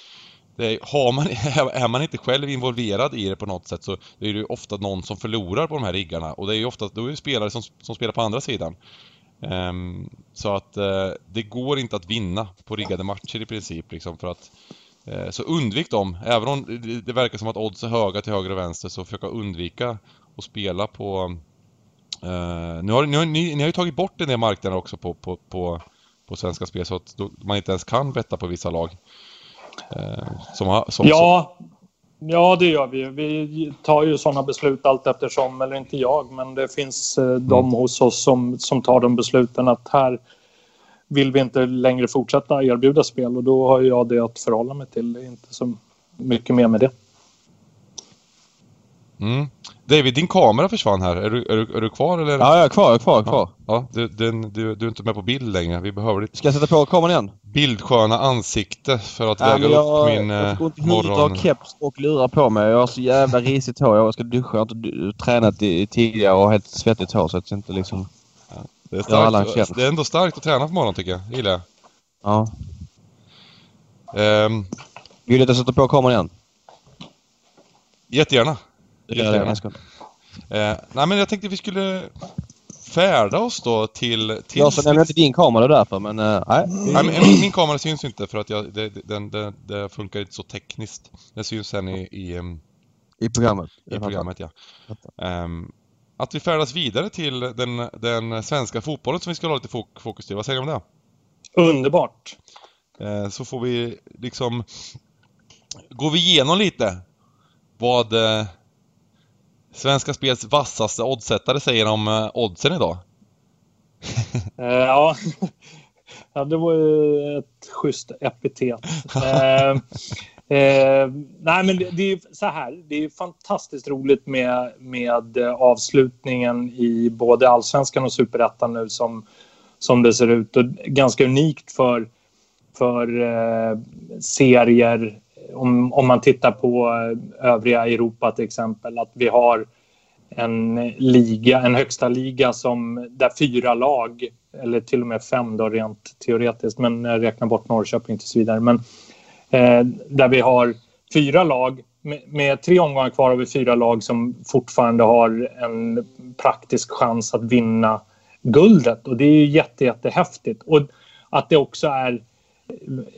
A: är, har man, är man inte själv involverad i det på något sätt så är det ju ofta någon som förlorar på de här riggarna och det är ju ofta då är det spelare som, som spelar på andra sidan. Um, så att uh, det går inte att vinna på riggade matcher i princip liksom för att uh, så undvik dem, även om det verkar som att odds är höga till höger och vänster så försöka undvika att spela på... Uh, nu har, ni, har, ni, ni har ju tagit bort en del marknader också på, på, på, på Svenska Spel så att man inte ens kan betta på vissa lag.
C: Uh, som, som, ja, ja, det gör vi. Vi tar ju sådana beslut allt eftersom, eller inte jag, men det finns uh, de mm. hos oss som, som tar de besluten att här vill vi inte längre fortsätta erbjuda spel och då har jag det att förhålla mig till. Det är inte så mycket mer med det.
A: Mm. David, din kamera försvann här. Är du, är du, är du kvar eller?
B: Ja, jag är kvar, jag är kvar, jag är kvar.
A: Ja, du, den, du, du är inte med på bild längre. Vi behöver ditt
B: Ska jag sätta på kameran igen?
A: bildsköna ansikte för att väga
B: jag,
A: upp min
B: jag
A: eh,
B: får ont i huvudet och
A: morgon...
B: har keps och lurar på mig. Jag har så jävla risigt hår. Jag ska duscha. Jag har inte du- tränat i, tidigare och har helt svettigt hår så att jag inte liksom...
A: Det är,
B: Ja,
A: starkt, det är ändå starkt att träna på morgonen tycker jag. Gillar jag.
B: Ja.
A: Ehm,
B: Vill du att jag sätter på kameran igen?
A: jättegärna.
B: Det gör jag.
A: Eh, nej men jag tänkte vi skulle färda oss då till... till
B: Jag så nämner inte din kamera därför men eh, nej.
A: Nej, men min, min kamera syns inte för att jag, det, det- den, det, det funkar inte så tekniskt. Den syns sen i, i, em,
B: I programmet.
A: i programmet ja. Ehm, att vi färdas vidare till den, den svenska fotbollen som vi ska ha lite fok- fokus till. Vad säger du om det?
C: Underbart.
A: Eh, så får vi liksom... Går vi igenom lite vad eh, Svenska Spels vassaste oddsättare säger om eh, oddsen idag.
C: Eh, ja. ja, det var ju ett schysst epitet. Eh, eh, nej, men det, det är ju så här. Det är fantastiskt roligt med, med avslutningen i både allsvenskan och superettan nu som, som det ser ut. Och ganska unikt för, för eh, serier om, om man tittar på eh, övriga Europa till exempel. Att vi har en liga, en högsta liga som där fyra lag, eller till och med fem då rent teoretiskt, men jag räknar bort Norrköping tills vidare. Men eh, där vi har fyra lag, med, med tre omgångar kvar har vi fyra lag som fortfarande har en praktisk chans att vinna guldet och det är ju jätte, jättehäftigt. Och att det också är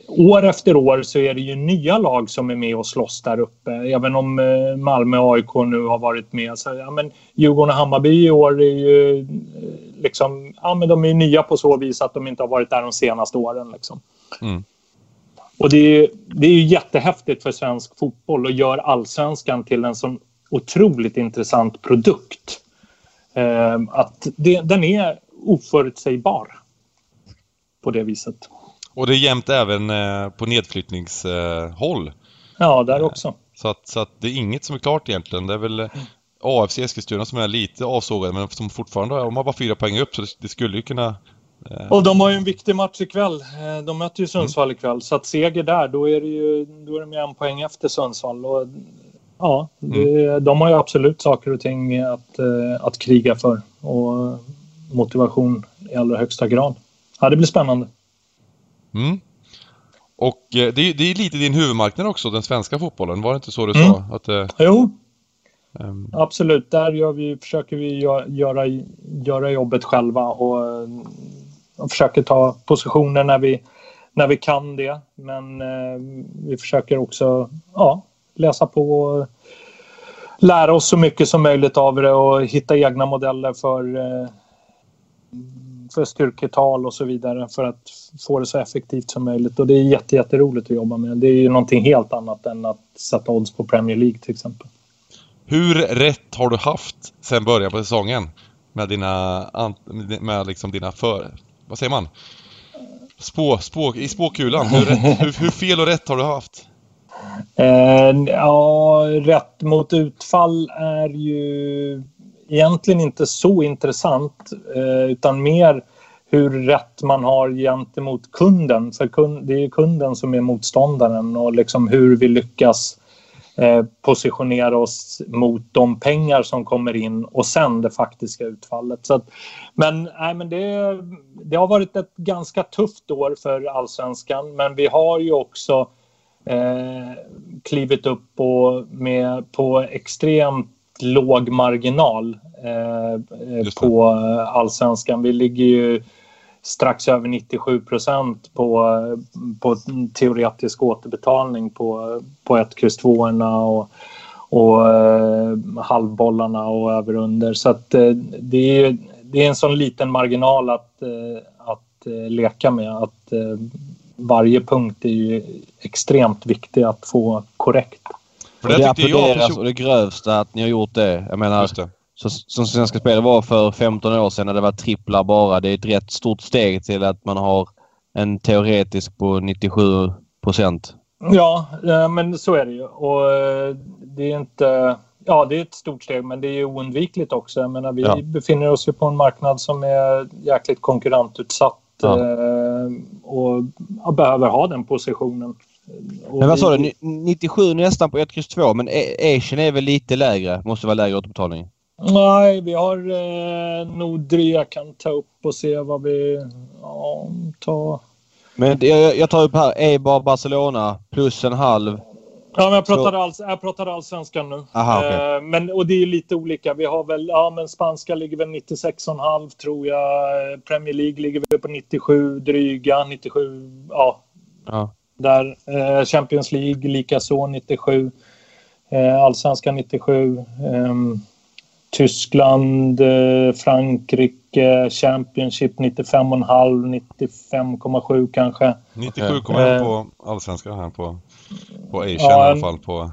C: år efter år så är det ju nya lag som är med och slåss där uppe. Även om eh, Malmö och AIK nu har varit med. Så, ja, men Djurgården och Hammarby i år är ju eh, liksom, ja, men de är nya på så vis att de inte har varit där de senaste åren. Liksom.
A: Mm.
C: Och det är, det är ju jättehäftigt för svensk fotboll och gör allsvenskan till en sån otroligt intressant produkt. Eh, att det, den är oförutsägbar på det viset.
A: Och det är jämnt även eh, på nedflyttningshåll.
C: Ja, där också.
A: Så att, så att det är inget som är klart egentligen. Det är väl AFC Eskilstuna som är lite avsågade men som fortfarande de har bara fyra poäng upp så det, skulle ju kunna... Eh,
C: Och de har ju en viktig match ikväll. Eh, De möter ju Sundsvall ikväll. Så att seger där, då är, det ju, då är de ju en poäng efter Sundsvall. Och, ja, det, de har ju absolut saker och ting att, att kriga för. Och motivation i allra högsta grad. Ja, det blir spännande.
A: Mm. Och eh, det, är- det är lite din huvudmarknad också, den svenska fotbollen. Var det inte så du
C: Mm.
A: sa? Att, eh,
C: Jo,
A: ehm,
C: absolut. Där vi, försöker vi gö- göra, göra jobbet själva och, och försöker ta positioner när vi, när vi kan det. Men eh, vi försöker också ja, läsa på och lära oss så mycket som möjligt av det och hitta egna modeller för, eh, för styrketal och så vidare för att få det så effektivt som möjligt. Och det är jätte, jätteroligt att jobba med. Det är ju någonting helt annat än att sätta odds på Premier League till exempel.
A: hur rätt har du haft sen början på säsongen? Med dina, med liksom dina för... Vad säger man? Spå, spå, I spåkulan, hur, rätt, hur, hur fel och rätt har du haft?
C: Eh, ja, rätt mot utfall är ju egentligen inte så intressant eh, utan mer hur rätt man har gentemot kunden. För kund, det är ju kunden som är motståndaren och liksom hur vi lyckas eh, positionera oss mot de pengar som kommer in och sen det faktiska utfallet. Så att, men nej, men det, det har varit ett ganska tufft år för allsvenskan men vi har ju också eh, klivit upp på, med, på extremt låg marginal eh, på allsvenskan. Vi ligger ju strax över 97 procent på, på teoretisk återbetalning på, på 1, kryss 2 och, och eh, halvbollarna och över under. Så att, eh, det, är, det är en sån liten marginal att, eh, att eh, leka med. Att, eh, varje punkt är ju extremt viktig att få korrekt.
A: För
B: Och det
A: tyckte jag
B: applåderas och det grövsta att ni har gjort det. Jag menar,
A: Just det.
B: så, som Svenska Spel var för 15 år sedan när det var tripplar bara. Det är ett rätt stort steg till att man har en teoretisk på 97 procent.
C: Ja, eh, men så är det ju. Och eh, det är inte... ja, det är ett stort steg, men det är oundvikligt också. Jag menar, vi
B: Ja.
C: befinner oss ju på en marknad som är jäkligt konkurrensutsatt
B: Ja.
C: eh, och behöver ha den positionen.
B: Men vad sa du? Ni- 97 nästan på 1, X 2 men A- Asian är väl lite lägre? Måste vara lägre återbetalning.
C: Nej, vi har eh, nog dryga. Jag kan ta upp och se vad vi... Ja, ta...
B: Men jag, jag tar upp här Eibar Barcelona plus en halv.
C: Ja, men jag pratar,
B: Så-
C: alls, jag pratar allsvenskan nu.
B: Aha, okej.
C: eh, men, och det är lite olika. Vi har väl, ja men spanska ligger väl 96,5 tror jag. Eh, Premier League ligger väl på 97 dryga, 97, ja
B: Ja.
C: Där. Eh, Champions League likaså 97. Eh, Allsvenskan 97. ehm, Tyskland, eh, Frankrike, Championship 95,5, 95,7 kanske.
A: 97,1
C: Eh.
A: på Allsvenskan här på, på Asian
C: Ja,
A: i alla fall. På,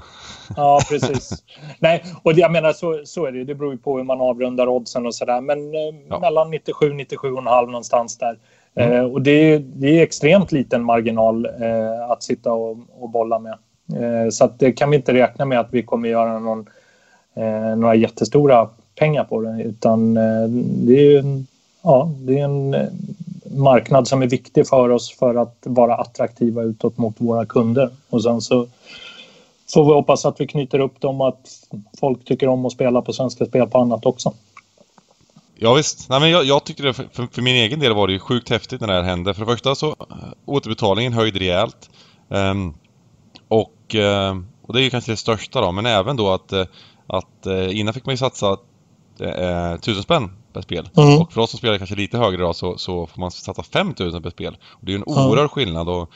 C: Ja, precis. Nej, och jag menar så, så är det. Det beror ju på hur man avrundar oddsen och sådär. Men eh,
A: Ja.
C: mellan 97 97,5 någonstans där.
A: Mm.
C: Eh, och det är, det är extremt liten marginal eh, att sitta och, och bolla med. Eh, så det kan vi inte räkna med att vi kommer göra någon, eh, några jättestora pengar på det. Utan eh, det är en, ja, det är en eh, marknad som är viktig för oss för att vara attraktiva utåt mot våra kunder. Och sen så får vi hoppas att vi knyter upp dem och att folk tycker om att spela på Svenska Spel på annat också.
A: Ja visst. Nej, men jag, jag tyckte det, för, för, min egen del var det ju sjukt häftigt när det här hände. För det första så, äh, återbetalningen höjde rejält. Ehm, och, eh, och det är ju kanske det största då, men även då att, eh, att eh, innan fick man ju satsa eh, tusen spänn per spel.
C: Mm.
A: Och för oss som spelar kanske lite högre då så, så får man satsa 5000 per spel. Och det är ju en oerhörd skillnad och...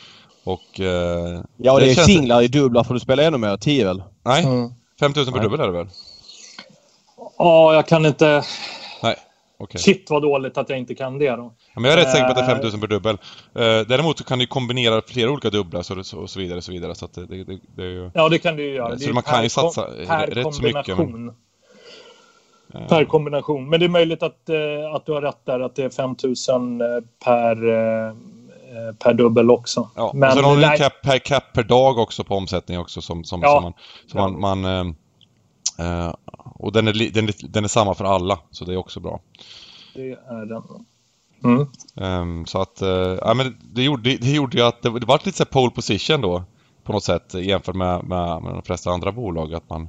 A: och eh,
B: Ja, och det, är
A: känns-
B: singlar i dubblar får du spela ännu mer. 10 väl?
A: Nej,
C: Mm.
A: 5000 per
B: Nej.
A: dubbel är det väl?
C: Ja, jag kan inte...
A: Okej.
C: Shit vad dåligt att jag inte kan det då.
A: Ja, men jag är rätt säker på att det är
C: Eh.
A: 5000 per dubbel. Eh, däremot så kan du kombinera flera olika dubblar så och så vidare. Så, vidare, så det, det, det, ju...
C: Ja, det kan du ju göra.
A: Så
C: Det
A: man kan ju satsa
C: per
A: rätt så mycket, men- eh,
C: Per kombination. Men det är möjligt att, eh, att du har rätt där, att det är 5000 eh, per, eh, eh, per dubbel också.
A: Ja,
C: Men
A: och sen har du en
C: nej.
A: cap per, cap per dag också på omsättning också som, som,
C: Ja.
A: som man... Som
C: Ja.
A: man, man eh, och den är, den, är, den är samma för alla, så det är också bra.
C: Det är den. Mm.
A: Ehm, så att, eh, ja men det gjorde, det gjorde ju att det, det var lite så pole position då på något sätt jämfört med, med, med de flesta andra bolag. Att man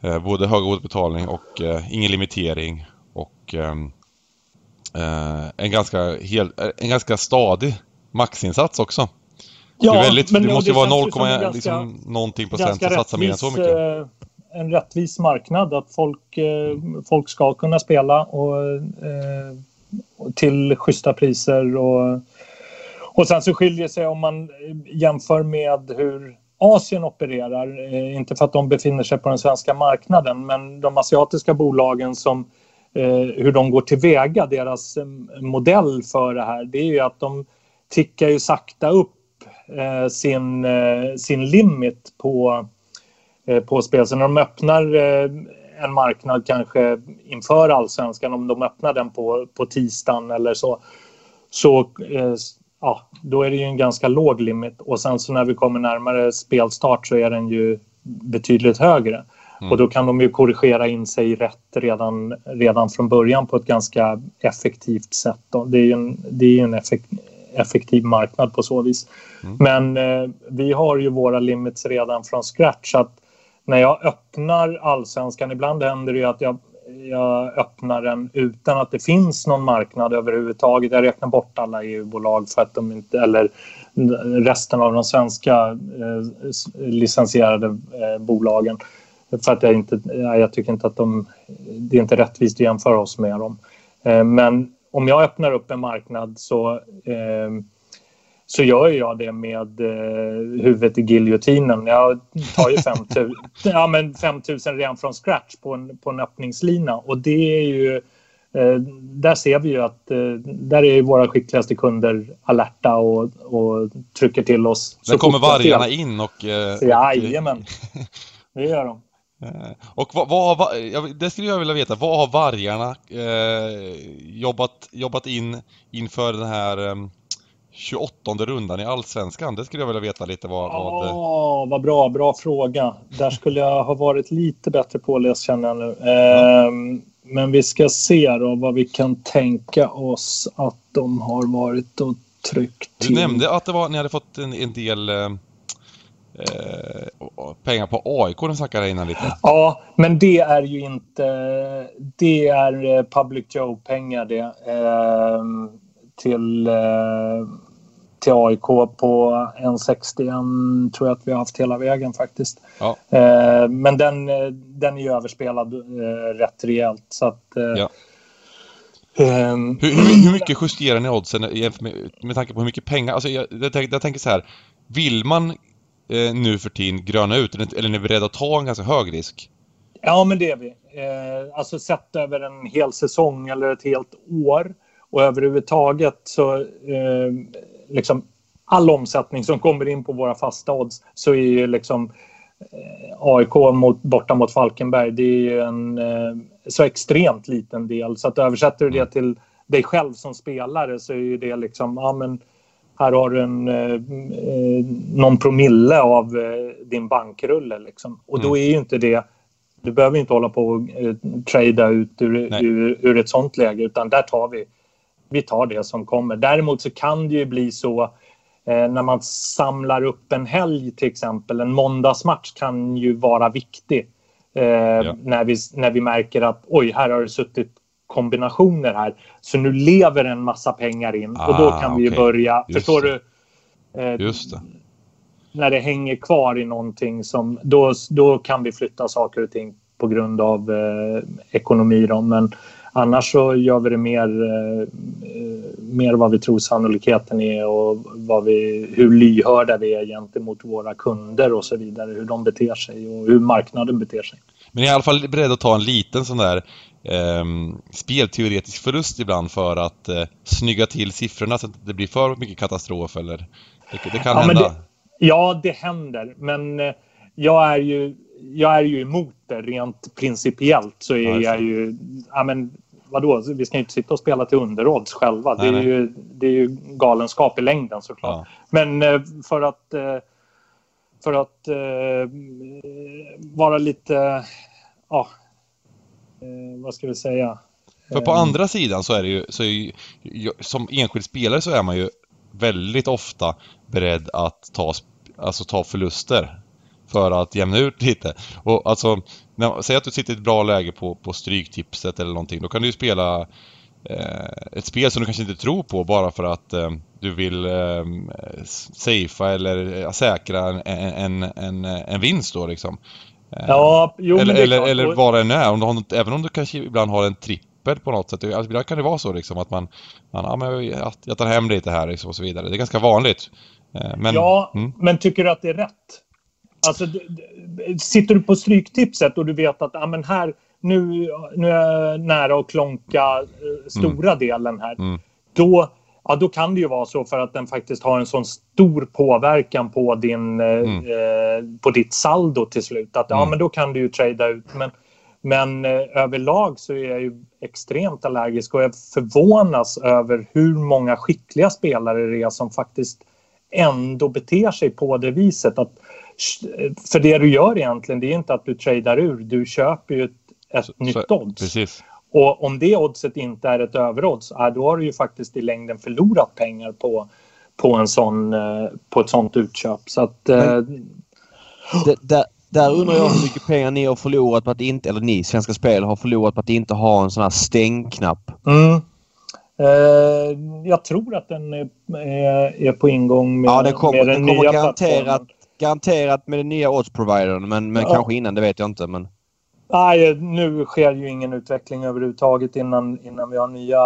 A: eh, både hög återbetalning och eh, ingen limitering och ehm, eh, en, ganska hel, en ganska stadig maxinsats också. det, är väldigt, det
C: och
A: måste ju vara
C: känns
A: 0,
C: som en ganska-
A: liksom, någonting procent att satsa mer än så mycket.
C: Eh, En rättvis marknad att folk, eh, folk ska kunna spela och, eh, och till schyssta priser. Och, och sen så skiljer sig om man jämför med hur Asien opererar. Eh, inte för att de befinner sig på den svenska marknaden men de asiatiska bolagen som eh, hur de går tillväga, deras eh, modell för det här, det är ju att de tickar ju sakta upp eh, sin, eh, sin limit på, eh, på spel. Så när de öppnar eh, en marknad kanske inför allsvenskan, om de öppnar den på, på tisdagen eller så, så eh, ja, då är det ju en ganska låg limit. Och sen så när vi kommer närmare spelstart så är den ju betydligt högre.
A: Mm.
C: Och då kan de ju korrigera in sig rätt redan, redan från början på ett ganska effektivt sätt. Då. Det är ju en, det är en effekt, effektiv marknad på så vis.
A: Mm.
C: Men eh, vi har ju våra limits redan från scratch. Så att när jag öppnar allsvenskan, ibland händer det ju att jag, jag öppnar den utan att det finns någon marknad överhuvudtaget. Jag räknar bort alla EU-bolag för att de inte, eller resten av de svenska eh, licensierade eh, bolagen. För att jag inte, jag tycker inte att de, det är inte rättvist att jämföra oss med dem. Eh, men om jag öppnar upp en marknad så eh, så gör jag det med eh, huvudet i giljotinen. Jag tar ju 5 000, ja, men 5 000 redan från scratch på en, på en öppningslina. Och det är ju... Eh, där ser vi ju att eh, där är våra skickligaste kunder alerta och, och trycker till oss.
A: Där kommer vargarna in och... eh,
C: Jajamän, det gör de.
A: Eh, Och vad, vad har, det skulle jag vilja veta, vad har vargarna eh, jobbat, jobbat in inför den här eh, 28 rundan i Allsvenskan? Det skulle jag vilja veta lite vad...
C: vad... Ja, vad bra. Bra fråga. Där skulle jag ha varit lite bättre påläst känner jag nu. Ja. Ehm, men vi ska se då vad vi kan tänka oss att de har varit och tryckt
A: till. Du nämnde att det var, ni hade fått en, en del eh, eh pengar på AIK, de snackade innan lite.
C: Ja, men det är ju inte... Det är eh, Public Joe-pengar det. Eh, till, eh, till AIK på 1,61 tror jag att vi har haft hela vägen faktiskt. Ja. Eh, men den, den är ju överspelad eh, rätt rejält. Så att, ja.
A: Um, hur, hur, hur, mycket justerar ni oddsen med, med tanke på hur mycket pengar? Alltså jag, jag, tänker, jag tänker så här. Vill man eh, nu för tiden gröna ut eller är ni beredda att ta en ganska hög risk?
C: Ja, men det är vi. Eh, alltså sett över en hel säsong eller ett helt år och överhuvudtaget så eh, liksom all omsättning som kommer in på våra fasta odds så är ju liksom eh, AIK mot, borta mot Falkenberg, det är ju en eh, så extremt liten del. Så att översätter du det till dig själv som spelare så är ju det liksom, ja men här har du en, eh, eh, någon promille av eh, din bankrulle liksom. Och då mm. är ju inte det, du behöver inte hålla på och eh, trada ut ur, ur, ur, ett sånt läge utan där tar vi, vi tar det som kommer. Däremot så kan det ju bli så eh, när man samlar upp en helg till exempel, en måndagsmatch kan ju vara viktig. Eh, ja. när, vi, när vi märker att oj, här har det suttit kombinationer här. Så nu lever en massa pengar in ah, och då ah, kan vi okay. börja, Just förstår det. du? Eh, Just det. När det hänger kvar i någonting som, då, då kan vi flytta saker och ting på grund av eh, ekonomi. Då. Men annars så gör vi det mer, eh, mer vad vi tror sannolikheten är och vad vi, hur lyhörda vi är gentemot våra kunder och så vidare. Hur de beter sig och hur marknaden beter sig.
A: Men i alla fall beredd att ta en liten sån där eh, spelteoretisk förlust ibland för att eh, snygga till siffrorna så att det blir för mycket katastrof eller det, det kan ja, hända.
C: Det, ja, det händer, men eh, jag är ju jag är ju emot det rent principiellt så är ja, jag ju... Ja, men, vadå, vi ska ju inte sitta och spela till underodds själva. Nej, det, är nej. Ju, det är ju galenskap i längden såklart. Ja. Men eh, för att, eh, för att eh, vara lite... Ja, vad ska vi säga?
A: För på andra sidan så är det ju, så är ju, som enskild spelare så är man ju väldigt ofta beredd att ta, alltså ta förluster för att jämna ut lite. Och alltså, när, säg att du sitter i ett bra läge på, på stryktipset eller någonting. Då kan du ju spela eh, ett spel som du kanske inte tror på bara för att eh, du vill eh, safea eller eh, säkra en, en, en, en vinst då liksom.
C: Eh, ja, jo,
A: eller, eller, eller vad det än är. Om du har, även om du kanske ibland har en trippel på något sätt. Alltså, ibland kan det vara så liksom att man, man ja, men jag, jag tar hem lite här liksom, och så vidare. Det är ganska vanligt.
C: Men, ja, mm. men tycker du att det är rätt? Alltså, sitter du på stryktipset och du vet att ah, men här, nu, nu är jag nära att klonka eh, stora mm. delen här. Mm. Då, ja, då kan det ju vara så för att den faktiskt har en sån stor påverkan på, din, eh, mm. eh, på ditt saldo till slut. Att, ja, mm. men då kan du ju trada ut. Men, men eh, överlag så är jag ju extremt allergisk och jag förvånas över hur många skickliga spelare det är som faktiskt ändå beter sig på det viset. Att för det du gör egentligen, det är inte att du tradar ur, du köper ju ett, ett så, nytt odds.
A: Precis.
C: Och om det oddset inte är ett överodds, då har du ju faktiskt i längden förlorat pengar på, på, en sån, eh, på ett sånt utköp. Så att, Men,
B: eh, det, där, där undrar jag hur mycket pengar ni har förlorat på att inte, eller ni, Svenska Spel, har förlorat på att inte ha en sån här stängknapp.
C: Mm. Uh, jag tror att den är, på ingång med,
B: ja, det kommer,
C: med
B: den, den kommer nya garanterat, Garanterat med den nya odds-providern, men, men ja. kanske innan, det vet jag inte. Men...
C: Nej, nu sker ju ingen utveckling överhuvudtaget innan, innan vi har nya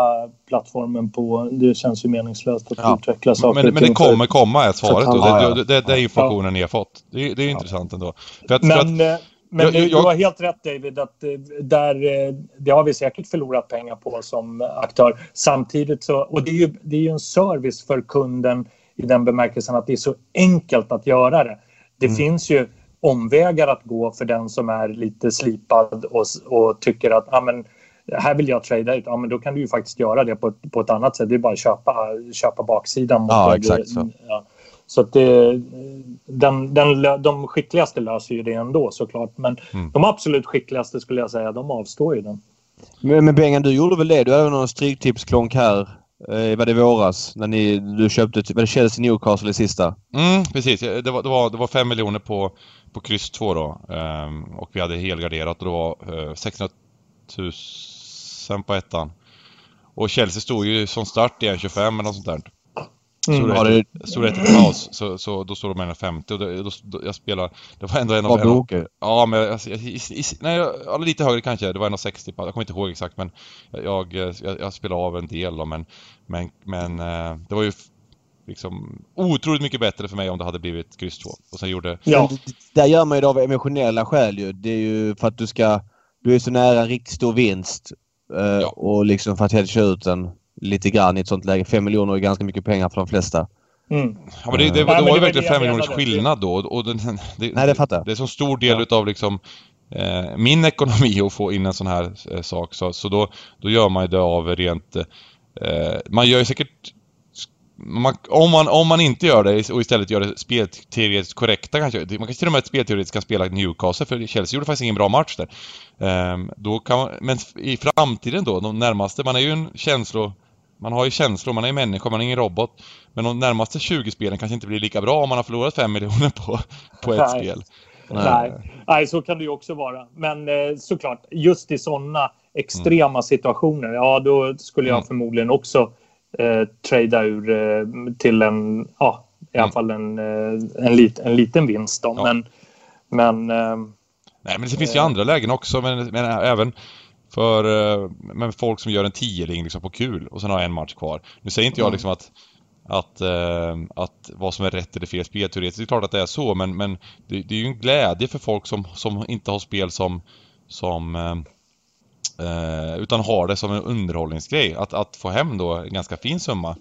C: plattformen på. Det känns ju meningslöst att ja. utveckla saker.
A: Men, men det kommer komma är svaret. Då. Det, det, det, är informationen ja. ni har fått. Det, det är intressant ändå.
C: För att, men för att, eh, men jag, jag, du har helt rätt David, att eh, där, eh, det har vi säkert förlorat pengar på som aktör. Samtidigt så, och det är ju, det är ju en service för kunden i den bemärkelsen att det är så enkelt att göra det. Det mm. finns ju omvägar att gå för den som är lite slipad och, och tycker att ah, men, här vill jag trada ut. Ja, men då kan du ju faktiskt göra det på ett, på ett annat sätt. Det är bara att köpa, köpa baksidan. Mot
B: Ja,
C: det.
B: exakt så.
C: Ja. Så att det, den, den, de skickligaste löser ju det ändå såklart. Men
A: Mm.
C: de absolut skickligaste skulle jag säga, de avstår ju den.
B: Men, men Bengan, du gjorde väl det? Du hade någon stryktipsklonk här. Eh, var det i våras? När ni, du köpte, var det Chelsea Newcastle i sista?
A: Mm, precis. Eh, det var, det var, det var 5 miljoner på, på kryss 2 då. Ehm, och vi hade helgarderat och det var eh, 600 000 på ettan. Och Chelsea stod ju som start i 1,25 eller något sånt där.
C: Mm.
A: Stod
B: Ja,
A: det, det ett i paus, så, så då stod de 1,50 och det, då, då, jag spelade... Det var ändå en av... Av-
B: Boke?
A: Ja, men jag, jag, i, i, nej, ja, lite högre kanske. Det var 1,60 på, jag kommer inte ihåg exakt men jag, jag, jag spelade av en del då, men, men, men eh, det var ju liksom otroligt mycket bättre för mig om det hade blivit kryss 2. Och sen gjorde...
C: Ja,
B: Men Där gör man ju det av emotionella skäl ju. Det är ju för att du ska... Du är så nära en riktigt stor vinst. eh,
A: Ja.
B: Och liksom för att helt köra ut den lite grann i ett sånt läge. Fem miljoner är ganska mycket pengar för de flesta.
C: mm.
A: Ja, men det, det,
C: men
A: det var
C: det
A: ju verkligen
C: det jag
A: fem miljoners
C: menade.
A: skillnad då. Och den, det,
B: Nej, det fattar.
A: Det är så stor del
C: Ja.
A: utav liksom eh, min ekonomi att få in en sån här eh, sak. Så, så då, då gör man ju det av rent... Eh, man gör ju säkert... Man, om, man, om man inte gör det och istället gör det spelteoretiskt korrekta kanske. Man kanske till och med spelteoretiskt kan spela Newcastle för Chelsea gjorde faktiskt ingen bra match där. Ehm, då kan man, men i framtiden då, de närmaste, man är ju en känslo... Man har ju känslor, man är människa, man är ingen robot. Men de närmaste 20 spelen kanske inte blir lika bra om man har förlorat 5 miljoner på, på ett
C: Nej.
A: spel.
C: Nej. Nej, så kan det ju också vara. Men eh, såklart, just i sådana extrema situationer, ja då skulle jag
A: Mm.
C: förmodligen också eh, trada ur eh, till en, ja, i alla
A: Mm.
C: fall en, eh, en, lit, en liten vinst då.
A: Ja.
C: Men, men eh,
A: Nej, men det finns ju andra lägen också, men, men även för eh, men folk som gör en tioling liksom på kul och sen har en match kvar. Nu säger inte jag
C: Mm.
A: liksom att, att, eh, att vad som är rätt eller fel spelteoretiskt, det är klart att det är så, men, men det, det är ju en glädje för folk som, som inte har spel som, som eh, eh, utan har det som en underhållningsgrej. Att, att få hem då en ganska fin summa.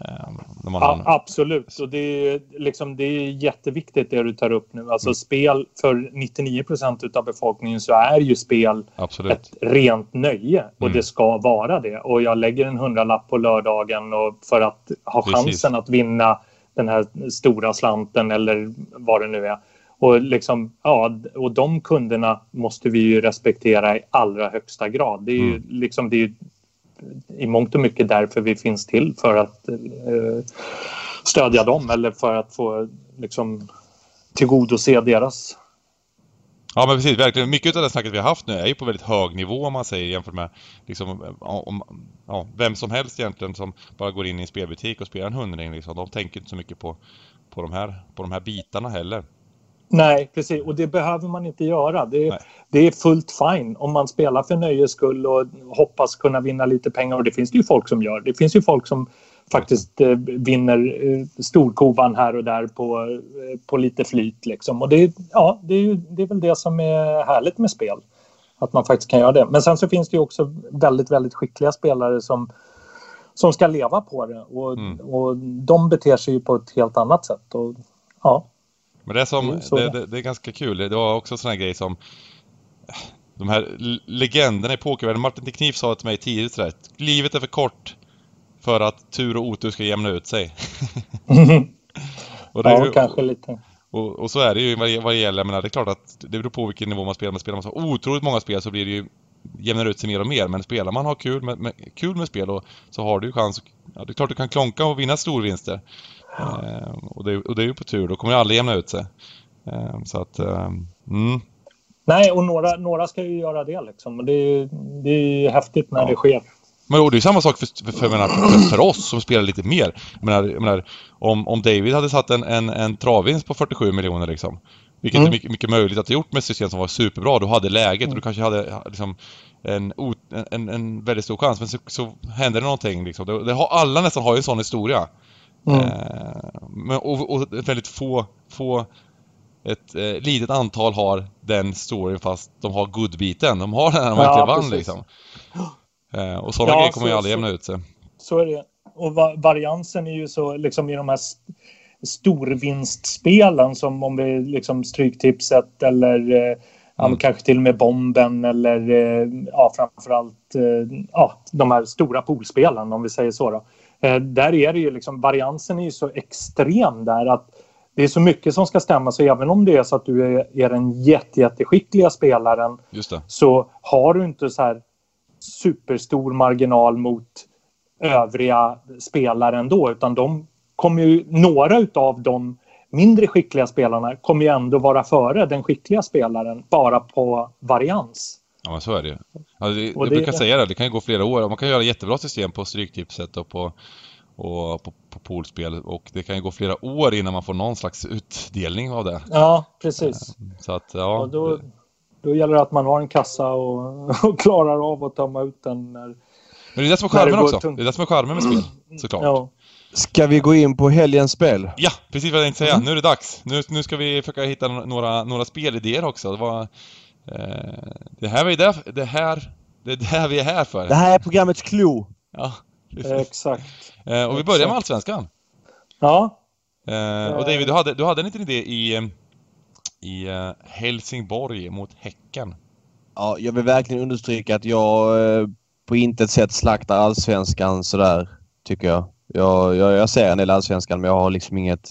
A: Eh,
C: ja, absolut. Och det är, liksom, det är jätteviktigt det du tar upp nu. Alltså
A: Mm.
C: spel för 99 procent av befolkningen så är ju spel
A: absolut.
C: ett rent nöje och
A: Mm.
C: det ska vara det. Och jag lägger en hundralapp på lördagen och för att ha
A: Precis.
C: chansen att vinna den här stora slanten eller vad det nu är. Och, liksom, ja, och de kunderna måste vi ju respektera i allra högsta grad. Det är ju,
A: Mm.
C: liksom, det är ju i mångt och mycket därför vi finns till för att eh, stödja dem eller för att få liksom, tillgodose deras
A: Ja men precis, verkligen. Mycket av det snacket vi har haft nu är ju på väldigt hög nivå om man säger jämfört med liksom, om, ja, vem som helst egentligen som bara går in i en spelbutik och spelar en hundring liksom. De tänker inte så mycket på, på, de, här, på de här bitarna heller.
C: Nej, precis. Och det behöver man inte göra. Det
A: Nej.
C: det är fullt fine om man spelar för nöjes skull och hoppas kunna vinna lite pengar. Och det finns det ju folk som gör. Det finns ju folk som faktiskt eh, vinner eh, storkovan här och där på, eh, på lite flyt. Liksom. Och det, ja, det, är, ju- det är väl det som är härligt med spel. Att man faktiskt kan göra det. Men sen så finns det ju också väldigt, väldigt skickliga spelare som, som ska leva på det. Och,
A: Mm.
C: och de beter sig ju på ett helt annat sätt. Och, ja.
A: Men det är, som,
C: Mm,
A: det, det, det är ganska kul. Det var också en sån här grej som de här legenderna i pokervärlden. Martin Teknif sa till mig tidigt rätt. Livet är för kort för att tur och otur ska jämna ut sig. och,
C: ja,
A: ju-
C: kanske lite.
A: Och, och så är det ju vad det, vad det gäller. Menar, det är klart att det beror på vilken nivå man spelar. Men spelar man så otroligt många spel så blir det ju jämnar ut sig mer och mer. Men spelar man har kul med, med, kul med spel och, så har du ju chans. Ja, det är klart du kan klonka och vinna storvinster. Eh, och, det, och det är ju på tur. Då kommer det aldrig jämna ut sig. Eh, så att, eh, mm.
C: Nej, och några, några ska ju göra det liksom. Det, är, det är häftigt när
A: Ja.
C: det sker.
A: Men och det är ju samma sak för, för, för, menar, för, för oss som spelar lite mer. Jag menar, jag menar, om, om David hade satt en, en, en travvinst på 47 miljoner liksom. Vilket
C: Mm.
A: är mycket, mycket möjligt att ha gjort med ett system som var superbra. Du hade läget och du kanske hade liksom en, en, en väldigt stor chans. Men så, så hände det någonting liksom. Det, det har, alla nästan har ju en sån historia.
C: Mm.
A: Eh, men, och, och väldigt få, få ett eh, litet antal har den storyn fast de har good-biten. De har den när de
C: Ja,
A: verkligen vann liksom. Eh, och sådana
C: Ja,
A: grejer kommer ju
C: så-
A: aldrig
C: så-
A: jämna ut sig.
C: Så är det. Och va variansen är ju så liksom i de här st storvinstspelen som om vi liksom Stryktipset eller eh, mm. kanske till och med bomben eller eh, ja, framförallt eh, ja, de här stora poolspelarna om vi säger så. Då. Eh, där är det ju liksom, variansen är ju så extrem där att det är så mycket som ska stämma så även om det är så att du är, är den jätte, jätteskickliga spelaren så har du inte så här superstor marginal mot övriga spelare ändå utan de kommer ju, några utav de mindre skickliga spelarna kommer ju ändå vara före den skickliga spelaren bara på varians.
A: Ja, men så är det ju. Alltså, jag det, brukar säga det, det kan ju gå flera år. Man kan göra jättebra system på Stryktipset och på, och på, på poolspel och det kan ju gå flera år innan man får någon slags utdelning av det.
C: Ja, precis.
A: Eh, så att, ja.
C: Och då, då gäller det att man har en kassa och, och klarar av att tömma ut den när...
A: Men det är det som är charmen också. Tungt. Det är det som är charmen med spel, såklart. Ja.
B: Ska vi gå in på helgens spel?
A: Ja, precis vad jag tänkte säga. Mm. Nu är det dags. Nu, nu ska vi försöka hitta några, några spelidéer också. Det, var, det, här är där, det, här, det är det här vi är här för.
B: Det här är programmets klo.
A: Ja.
C: Exakt.
A: Eh, och vi börjar med Allsvenskan.
C: Ja.
A: Eh, och David, du hade, du hade en liten idé i, i Helsingborg mot Häcken.
B: Ja, jag vill verkligen understryka att jag på intet sätt slaktar Allsvenskan sådär, tycker jag. Jag, jag, jag ser en del allsvenskan men jag har liksom inget...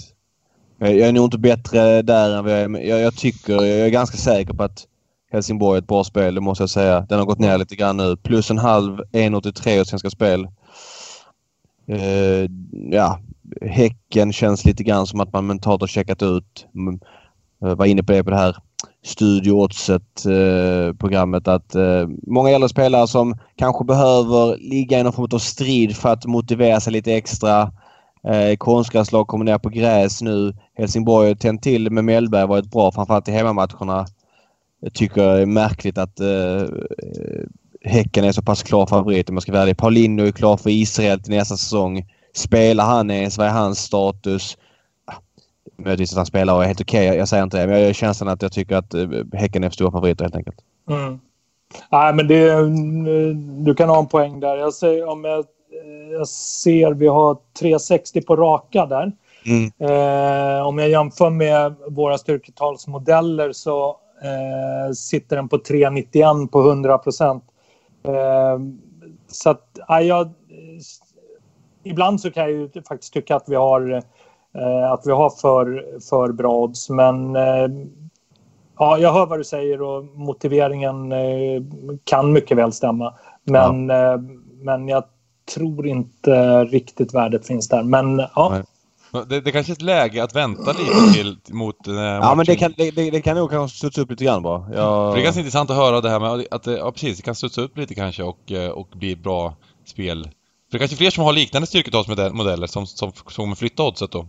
B: Jag, jag är nog inte bättre där än vad jag är. Jag, jag tycker, jag är ganska säker på att Helsingborg ett bra spel, det måste jag säga. Den har gått ner lite grann nu. Plus en halv, 1,83 och Svenska Spel. Uh, ja, Häcken känns lite grann som att man mentalt har checkat ut. Uh, var inne på det på det här Studio Oddset-programmet eh, att eh, många äldre spelare som kanske behöver ligga i någon form av strid för att motivera sig lite extra. Eh, konstgräslag kommer ner på gräs nu. Helsingborg har tänt till med Mellberg varit bra framförallt i hemmamatcherna. Jag tycker är märkligt att eh, Häcken är så pass klar favorit om jag ska vara ärlig. Paulinho är klar för Israel till nästa säsong. Spelar han ens? Vad är hans status? Möjligtvis att han spelar och är helt okej. Okay. Jag säger inte det. Men jag har känslan att jag tycker att eh, Häcken är för stora favoriter helt enkelt.
C: Mm. Nej, men det, du kan ha en poäng där. Jag ser, om jag, jag ser vi har 360 på raka där. Mm. Eh, om jag jämför med våra styrketalsmodeller så eh, sitter den på 391 på 100 procent. Eh, så att, ja, jag, ibland så kan jag ju faktiskt tycka att vi har Eh, att vi har för, för bra odds. Men eh, ja, jag hör vad du säger och motiveringen eh, kan mycket väl stämma. Men, ja. men jag tror inte riktigt värdet finns där. Men ja.
A: Det, det kanske är ett läge att vänta lite till mot... Eh,
B: ja, men det kan, det, det kan nog kanske studsa upp lite grann bara. Jag...
A: Det är ganska intressant att höra det här med att ja, precis, det kan studsa upp lite kanske och, och bli bra spel. För det är kanske fler som har liknande styrketalsmodeller som, som, som kommer flytta oddset då.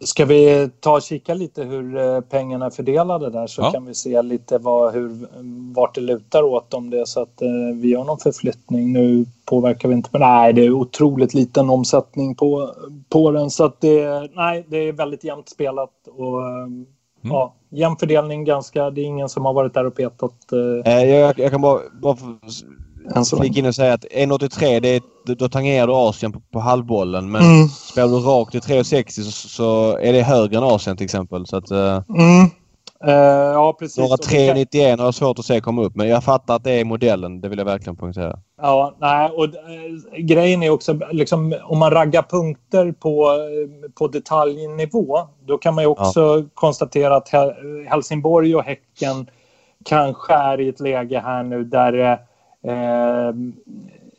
C: Ska vi ta och kika lite hur eh, pengarna är fördelade där så ja. kan vi se lite vad, hur, vart det lutar åt om det är så att eh, vi gör någon förflyttning. Nu påverkar vi inte, men nej det är otroligt liten omsättning på, på den så att det, nej, det är väldigt jämnt spelat och mm. ja, jämn fördelning ganska. Det är ingen som har varit där och petat.
B: Eh jag, jag kan bara, bara flika in och säga att 1,83 det är, då tangerar du Asien på, på halvbollen. Men mm. spelar du rakt i 3,60 så, så är det högre än Asien till exempel. Så att, uh,
C: mm. Uh, ja, precis.
B: Några 3,91 har jag svårt att se komma upp. Men jag fattar att det är modellen. Det vill jag verkligen poängtera.
C: Ja, nej, och äh, grejen är också liksom om man raggar punkter på, på detaljnivå. Då kan man ju också ja. konstatera att Helsingborg och Häcken kanske är i ett läge här nu där eh,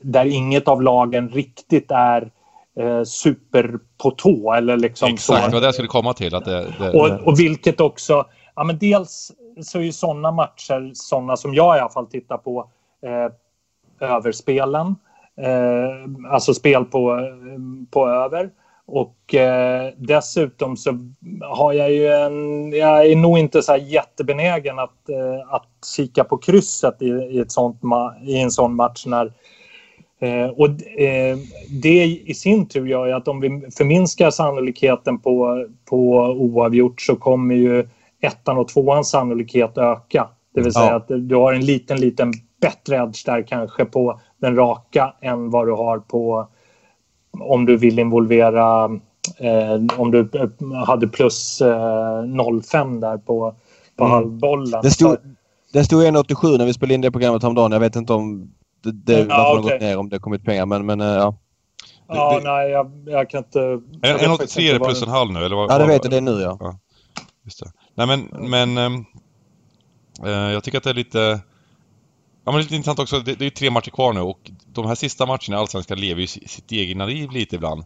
C: där inget av lagen riktigt är eh, super på tå. Eller liksom
A: Exakt, vad det skulle komma till. Att det, det...
C: Och, och vilket också... Ja, men dels så är ju sådana matcher sådana som jag i alla fall tittar på eh, överspelen. Eh, alltså spel på, på över. Och eh, dessutom så har jag ju en... Jag är nog inte så jättebenägen att, eh, att kika på krysset i, i, ett sånt i en sån match när... Eh, och eh, det i sin tur gör ju att om vi förminskar sannolikheten på, på oavgjort så kommer ju ettan och tvåans sannolikhet öka. Det vill säga ja. att du har en liten, liten bättre edge där kanske på den raka än vad du har på om du vill involvera eh, om du hade plus eh, 0,5 där på, på mm. halvbollen.
B: Det stod, Det stod 1,87 när vi spelade in det programmet häromdagen. Jag vet inte om det, det
C: Ja, okej.
B: gått ner, om det har kommit pengar. Men, men eh, ja.
C: Ja,
A: det-
C: nej, jag, jag kan inte... jag
A: En,
C: vet
A: en
C: faktiskt
A: 83 är plus en halv nu eller vad?
B: ja, det vet jag. Det är nu ja.
A: Just det. Nej men, men... eh, jag tycker att det är lite... Ja men lite intressant också, det, det är ju tre matcher kvar nu och de här sista matcherna i Allsvenskan lever ju si- sitt egna liv lite ibland.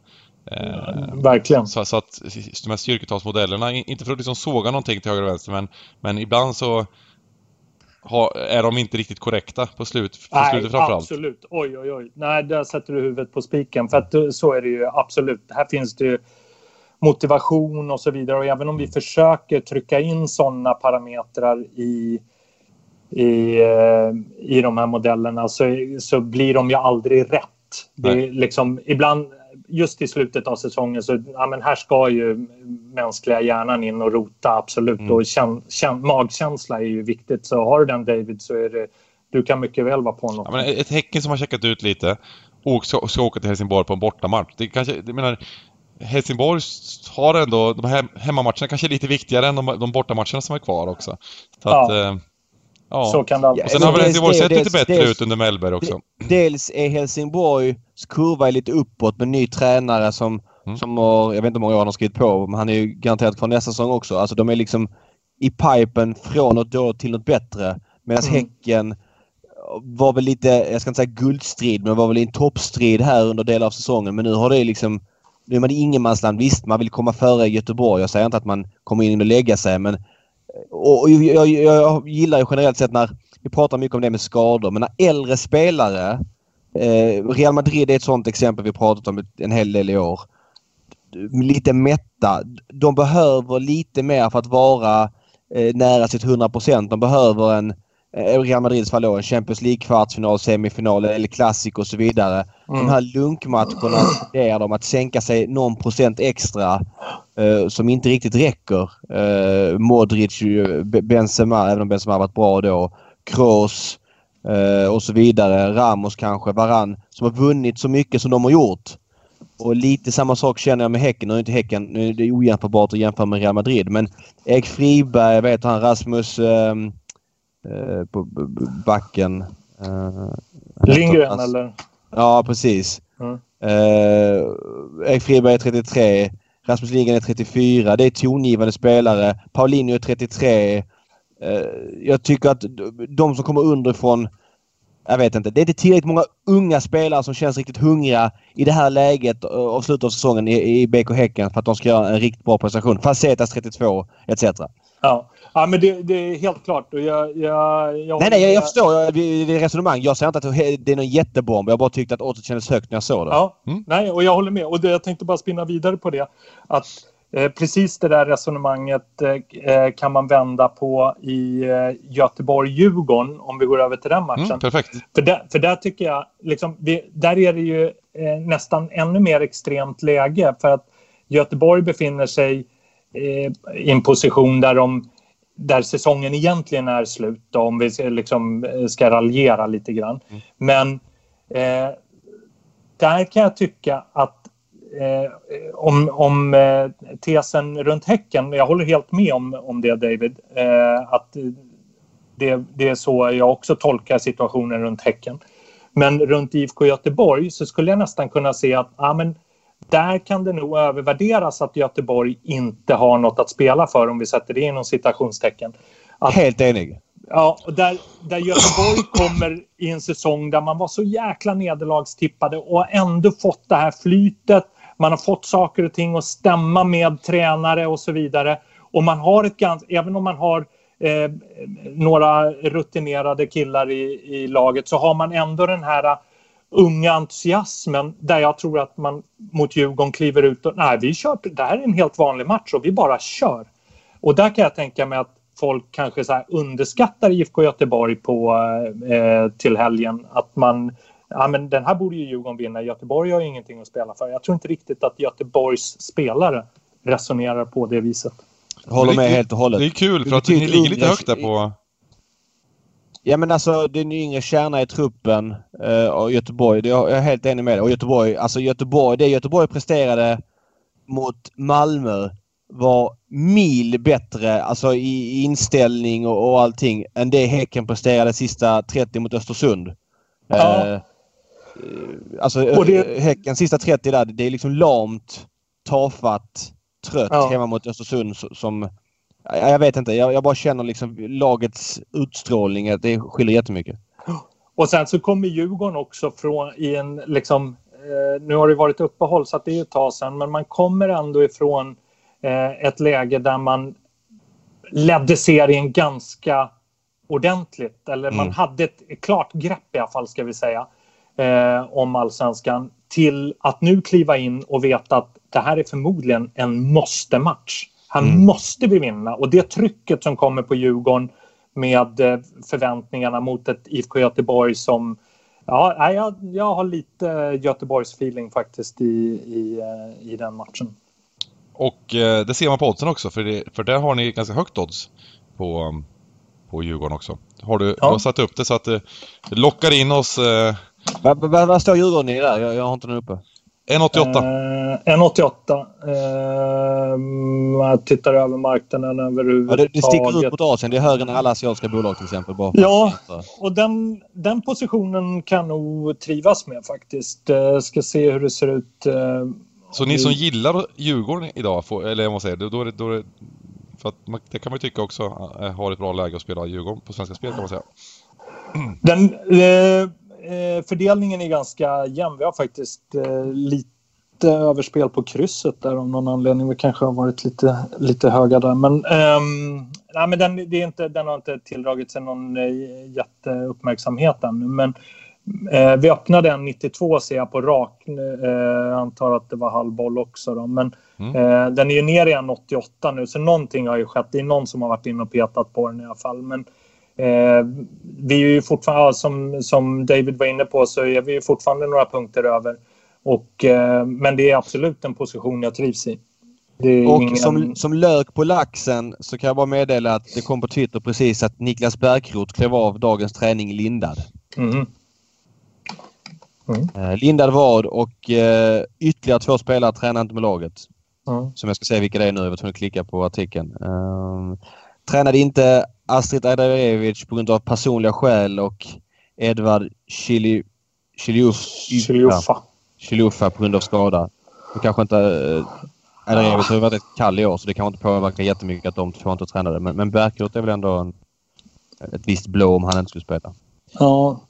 A: Eh,
C: Verkligen.
A: så, så att de här styrketalsmodellerna, in- inte för att liksom såga någonting till höger och vänster men, men ibland så har, är de inte riktigt korrekta på, slut, på
C: Nej,
A: slutet framförallt.
C: absolut. Oj, oj, oj. Nej, där sätter du huvudet på spiken. För att eh, så är det ju absolut. Här finns det ju motivation och så vidare. Och även om vi försöker trycka in sådana parametrar i, i, eh, i de här modellerna så, så blir de ju aldrig rätt. Det är liksom, ibland, just i slutet av säsongen, så ja, men här ska ju mänskliga hjärnan in och rota, absolut.
B: Mm.
C: Och kän, kän, magkänsla är ju viktigt. Så har du den David så är det, du kan mycket väl vara på något.
A: Ja, men ett Häcken som har checkat ut lite och ska, ska åka till Helsingborg på en bortamatch. Det kanske, jag menar, Helsingborg har ändå, de här hemmamatcherna kanske är lite viktigare än de, de bortamatcherna som är kvar också. Så att,
C: Ja.
A: eh, ja.
C: Så kan det alltid
A: och
B: Ja,
A: sen har väl Helsingborg
B: det,
A: sett lite bättre
B: dels-
A: ut under Mellberg också.
B: Dels är Helsingborgs kurva är lite uppåt med ny tränare som,
A: Mm.
B: som har, jag vet inte hur många år han har skrivit på, men han är ju garanterat kvar nästa säsong också. Alltså de är liksom i pipen från något dåligt till något bättre. Medan
C: Mm.
B: Häcken var väl lite, jag ska inte säga guldstrid, men var väl i en toppstrid här under delar av säsongen. Men nu har det liksom, nu är man i ingenmansland. Visst, man vill komma före Göteborg. Jag säger inte att man kommer in och lägga sig, men och, jag, jag, jag gillar ju generellt sett när, vi pratar mycket om det med skador, men när äldre spelare Eh, Real Madrid är ett sånt exempel vi pratat om en hel del i år. Lite mätta. De behöver lite mer för att vara eh, nära sitt 100% De behöver en, eh, Real Madrids fall då, en Champions League-kvartsfinal, semifinal eller Clasic och så vidare. De
C: Mm.
B: här lunkmatcherna där de att sänka sig någon procent extra eh, som inte riktigt räcker. Eh, Modric, Be- Benzema, även om Benzema har varit bra då. Kroos eh, och så vidare. Ramos kanske, Varann som har vunnit så mycket som de har gjort. Och lite samma sak känner jag med Häcken. Nu är inte Häcken, nu är det ojämförbart att jämföra med Real Madrid. Men Erik Friberg, vet han, Rasmus ehm, eh, på backen. Eh,
C: Lindgren
B: alltså-
C: eller?
B: Ja, precis.
C: Mm.
B: Eh, Erik Friberg är 33. Rasmus Lindgren är 34. Det är tongivande spelare. Paulinho är 33. Eh, jag tycker att de som kommer underifrån jag vet inte. Det är inte tillräckligt många unga spelare som känns riktigt hungriga i det här läget och slutet av säsongen i, i BK Häcken för att de ska göra en riktigt bra prestation. Facetas 32 etc.
C: Ja. ja, men det, det är helt klart. Och jag, jag, jag
B: Nej, nej, jag, jag förstår jag, det resonemang. Jag säger inte att det är någon jättebomb. Jag bara tyckte att oddset kändes högt när jag såg det.
C: Ja,
A: Mm.
C: nej, och jag håller med. Och det, jag tänkte bara spinna vidare på det. Att eh, precis det där resonemanget eh, eh, kan man vända på i eh, Göteborg-Djurgården om vi går över till den matchen.
A: Mm, perfekt.
C: För, där, för där tycker jag, liksom, vi, där är det ju eh, nästan ännu mer extremt läge. För att Göteborg befinner sig eh, i en position där, de, där säsongen egentligen är slut. Då, om vi liksom, eh, ska raljera lite grann. Men eh, där kan jag tycka att eh, om, om eh, tesen runt Häcken, jag håller helt med om, om det David, eh, att det, det är så jag också tolkar situationen runt Häcken. Men runt IFK Göteborg så skulle jag nästan kunna se att ja, men där kan det nog övervärderas att Göteborg inte har något att spela för om vi sätter det inom citationstecken. Att,
B: Helt enig.
C: Ja, där, där Göteborg kommer i en säsong där man var så jäkla nederlagstippade och ändå fått det här flytet. Man har fått saker och ting att stämma med tränare och så vidare. Och man har ett ganska, även om man har eh, några rutinerade killar i, i laget så har man ändå den här unga entusiasmen där jag tror att man mot Djurgården kliver ut och nej, vi kör, det här är en helt vanlig match och vi bara kör. Och där kan jag tänka mig att folk kanske så här underskattar IFK Göteborg på, eh, till helgen. Att man, ja men den här borde ju Djurgården vinna. Göteborg har ju ingenting att spela för. Jag tror inte riktigt att Göteborgs spelare resonerar på det viset.
B: Jag håller med helt och hållet.
A: Det är kul för
B: Det
A: att ni ligger lite högt där på...
B: Ja men alltså det är yngre kärna i truppen eh, och Göteborg, det, jag är helt enig med dig. Och Göteborg, alltså Göteborg, det Göteborg presterade mot Malmö var mil bättre alltså i inställning och, och allting än det Häcken presterade sista 30 mot Östersund. Ja. Eh, alltså och det... Häcken sista 30 där, det är liksom lamt, tafatt, trött ja. hemma mot Östersund som... Jag vet inte, jag, jag bara känner liksom lagets utstrålning att det skiljer jättemycket.
C: Och sen så kommer Djurgården också från i en liksom... Eh, nu har det varit uppehåll så att det är ett tag sedan men man kommer ändå ifrån eh, ett läge där man ledde serien ganska ordentligt. Eller mm. man hade ett klart grepp i alla fall ska vi säga eh, om allsvenskan till att nu kliva in och veta att det här är förmodligen en måste-match. Här mm. måste vi vinna och det trycket som kommer på Djurgården med eh, förväntningarna mot ett IFK Göteborg som Ja, jag, jag har lite Göteborgs feeling faktiskt i, i, eh, i den matchen.
A: Och eh, det ser man på oddsen också, för, det, för där har ni ganska högt odds på, på Djurgården också. Har du, ja. du har satt upp det så att det, lockar in oss eh,
B: vad va, va står Djurgården i där? Jag, jag har inte den uppe.
A: 1,88.
C: Eh, 1,88. Eh, jag tittar över marknaden överhuvudtaget.
B: Ja, det, det sticker ut mot Asien. Det är högre än alla asiatiska bolag till exempel.
C: Bara ja, och den, den positionen kan nog trivas med faktiskt. Eh, ska se hur det ser ut. Eh,
A: Så ni som gillar Djurgården idag, får, eller vad man säger, då är det, då är det, för att man, det kan man ju tycka också eh, har ett bra läge att spela Djurgården på Svenska Spel kan man säga.
C: Den, eh, eh, fördelningen är ganska jämn. Vi har faktiskt eh, lite överspel på krysset där av någon anledning. Vi kanske har varit lite, lite höga där. Men, ehm, nej, men den, det är inte, den har inte tilldragit sig någon eh, jätteuppmärksamhet ännu. Men eh, vi öppnade en 92 ser jag på rak. Eh, antar att det var halvboll också. Då. Men mm. eh, den är ju ner i en 88 nu så någonting har ju skett. Det är någon som har varit inne och petat på den i alla fall. Men Eh, vi är ju fortfarande, som, som David var inne på, så är vi fortfarande några punkter över. Och, eh, men det är absolut en position jag trivs i.
B: och ingen... som, som lök på laxen så kan jag bara meddela att det kom på Twitter precis att Niklas Bärkroth klev av dagens träning Lindad. Mm. Mm. Eh, Lindad vad och eh, ytterligare två spelare tränar inte med laget. Mm. Som jag ska säga vilka det är nu. Jag var tvungen att klicka på artikeln. Uh, tränade inte Astrid Ajdarevic på grund av personliga skäl och Edvard Chili, Chiliuffa på grund av skada. Det kanske inte... Äh, Ajdarevic har varit kall i år så det kan inte påverka jättemycket att de två inte tränade. Men, men Bärkroth är väl ändå en, ett visst blå om han inte skulle spela.
C: Ja,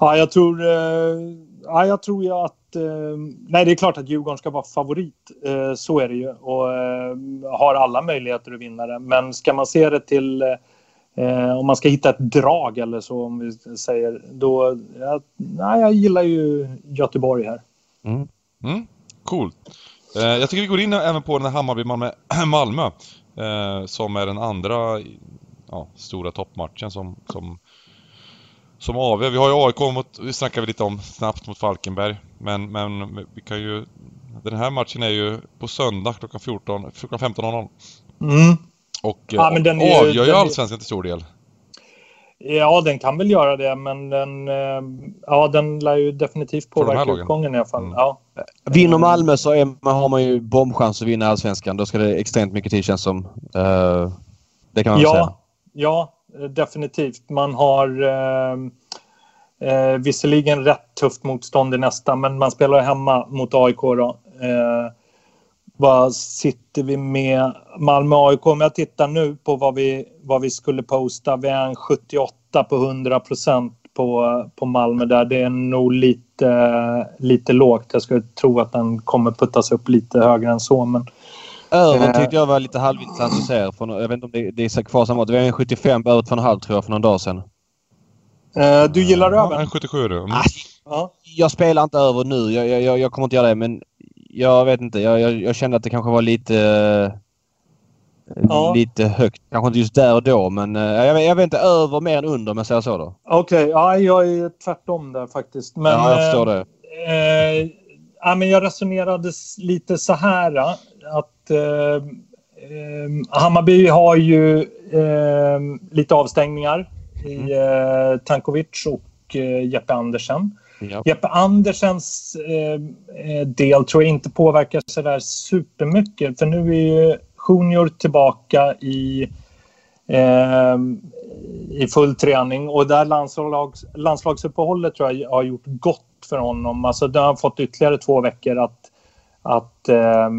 C: ja jag tror... Eh, ja, jag tror ju att Eh, nej, det är klart att Djurgården ska vara favorit. Eh, så är det ju och eh, har alla möjligheter att vinna det. Men ska man se det till om man ska hitta ett drag eller så om vi säger då. Ja, nej, jag gillar ju Göteborg här.
A: Mm. Mm, cool. jag tycker vi går in även på den här Hammarby-Malmö som är den andra ja, stora toppmatchen som, som som avgör. Vi har ju AIK mot, vi snackar lite om snabbt mot Falkenberg. Men, men vi kan ju, den här matchen är ju på söndag klockan 14, klockan 15.00. Mm. Och ja, men den är, avgör ju allsvenskan till stor del.
C: Ja, den kan väl göra det, men den, eh, ja, den lär ju definitivt påverka utgången i alla fall. Mm. Ja.
B: Vinner Malmö så är, har man ju bombchans att vinna allsvenskan. Då ska det extremt mycket till känns som. Uh, det kan man
C: ja,
B: säga.
C: Ja, definitivt. Man har eh, eh, visserligen rätt tufft motstånd i nästa, men man spelar hemma mot AIK. Då. Eh, vad sitter vi med? Malmö AIK, om jag tittar nu på vad vi, vad vi skulle posta, vi är en 78 på 100 procent på, på Malmö där. Det är nog lite, lite lågt. Jag skulle tro att den kommer puttas upp lite högre än så. Men
B: Ören eh. tyckte jag var lite halvintressant att se. jag vet inte om det, det är kvar samma. Det var en 75 på över 2,5 tror jag för någon dag sedan.
C: Uh, du gillar
A: ja, över? En 77
B: du. Mm. Ah, jag spelar inte över nu. Jag, jag, jag, kommer inte göra det men jag vet inte. Jag, jag, jag kände att det kanske var lite... Ja. Lite högt. Kanske inte just där och då men uh, jag, jag vet inte över mer än under om jag säger så då.
C: Okej, okay, ja, jag är tvärtom där faktiskt. Men,
B: ja, jag förstår det.
C: Uh, ja, men jag resonerade lite så här att eh, eh, Hammarby har ju eh, lite avstängningar i mm. eh, Tankovic och eh, Jeppe Andersen. Ja. Jeppe Andersens eh, del tror jag inte påverkar så där supermycket för nu är ju Junior tillbaka i, eh, i full träning och där landslags, landslagsuppehållet tror jag har gjort gott för honom. Alltså, där har han fått ytterligare två veckor att, att eh,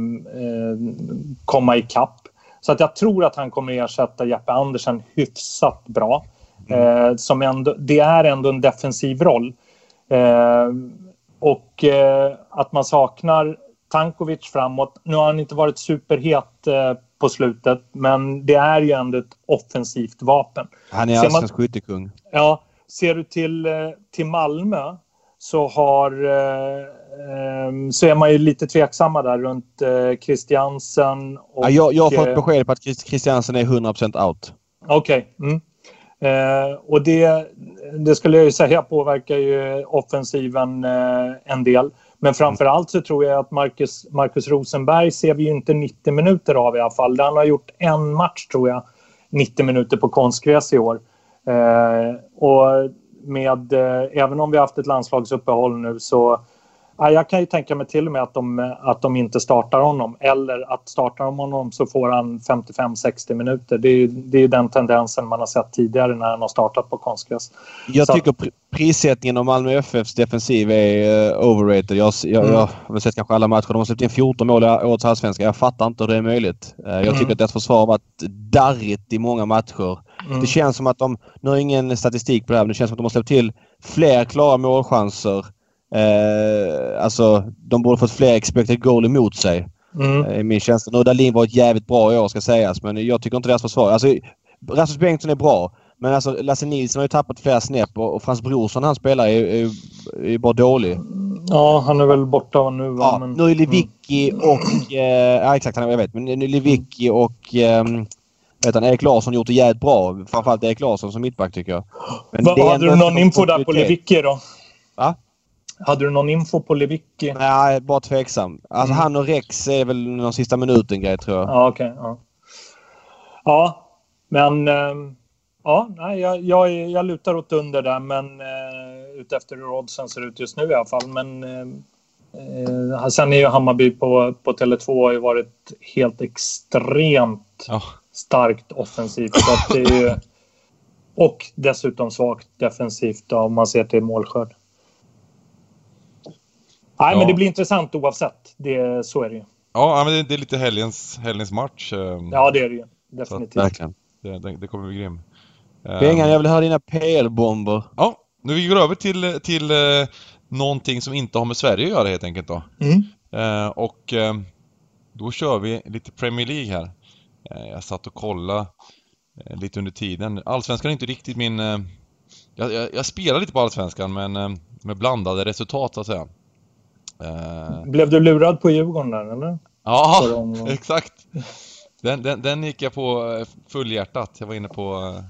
C: komma ikapp. Så att jag tror att han kommer ersätta Jeppe Andersen hyfsat bra. Mm. Eh, som ändå, det är ändå en defensiv roll. Eh, och eh, att man saknar Tankovic framåt. Nu har han inte varit superhet eh, på slutet, men det är ju ändå ett offensivt vapen.
B: Han är allsvensk skyttekung.
C: Ja, ser du till, eh, till Malmö så har eh, ehm, så är man ju lite tveksamma där runt eh, Christiansen. Och,
B: ja, jag, jag har fått besked på att Christiansen är 100% out.
C: Okej. Okay. Mm. Eh, och det, det skulle jag ju säga påverkar ju offensiven eh, en del. Men framför allt så tror jag att Marcus, Marcus Rosenberg ser vi ju inte 90 minuter av i alla fall. Han har gjort en match tror jag, 90 minuter på konstgräs i år. Eh, och med, eh, även om vi har haft ett landslagsuppehåll nu så jag kan ju tänka mig till och med att de, att de inte startar honom. Eller att startar de honom så får han 55-60 minuter. Det är, det är den tendensen man har sett tidigare när han har startat på konstgräs.
B: Jag så tycker pr prissättningen av Malmö FFs defensiv är uh, overrated. Jag, jag, mm. jag har sett kanske alla matcher. De har släppt in 14 mål i årets allsvenska. Jag fattar inte hur det är möjligt. Uh, jag mm. tycker att deras försvar har varit darrigt i många matcher. Mm. Det känns som att de, nu har ingen statistik på det här, men det känns som att de har släppt till fler klara målchanser Eh, alltså, de borde fått fler expected goal emot sig. Mm. Eh, min känsla. Nu Dahlin varit jävligt bra i år ska sägas men jag tycker inte deras försvar... Alltså, Rasmus Bengtsson är bra. Men alltså Lasse Nilsson har ju tappat flera snäpp och, och Frans Brorsson han spelar är, är, är bara dålig.
C: Ja, han är väl borta nu
B: va? Ja, men... nu är Lewicki mm. och... Eh, ja exakt, jag vet. Men nu är Lewicki och... Eh, vet han, Erik Larsson gjort det jävligt bra. Framförallt Erik Larsson som mittback tycker jag.
C: Men Va, hade du någon info där på Lewicki då?
B: Va?
C: Hade du någon info på Lewicki?
B: Nej, bara tveksam. Alltså mm. han och Rex är väl någon sista minuten-grej tror jag.
C: Ja, okej. Okay, ja. ja, men... Äh, ja, nej, jag, jag, jag lutar åt under där, men äh, utefter hur oddsen ser ut just nu i alla fall. Men äh, sen är ju Hammarby på, på Tele2 har ju varit helt extremt oh. starkt offensivt. Så det är ju, och dessutom svagt defensivt då, om man ser till målskörd. Nej, ja. men det blir intressant oavsett. Det, så är det ju.
A: Ja, men det, är lite helgens, helgens match.
C: Ehm. Ja, det är det ju. Definitivt.
B: verkligen.
A: Det, det, det, kommer bli grym.
B: Bengan, jag vill höra dina PR-bomber.
A: Ja, nu vi går över till, till uh, någonting som inte har med Sverige att göra helt enkelt då. Mm. Uh, och uh, då kör vi lite Premier League här. Uh, jag satt och kollade lite under tiden. Allsvenskan är inte riktigt min... Jag, jag, jag, spelar lite på Allsvenskan men med blandade resultat så att säga.
C: Uh, Blev du lurad på Djurgården där eller?
A: Ja, de... exakt. Den, den, den gick jag på eh, fullhjärtat. Jag var inne på uh,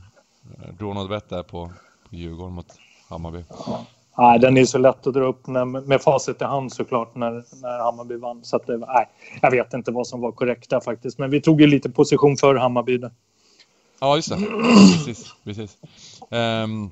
A: Ronald Bet där på, på Djurgården mot Hammarby.
C: Ja. Nej, den är så lätt att dra upp när, med facit i hand såklart när, när Hammarby vann. Så att det, nej, jag vet inte vad som var korrekt där faktiskt. Men vi tog ju lite position för Hammarby där.
A: Ja, just det. precis. precis. Um,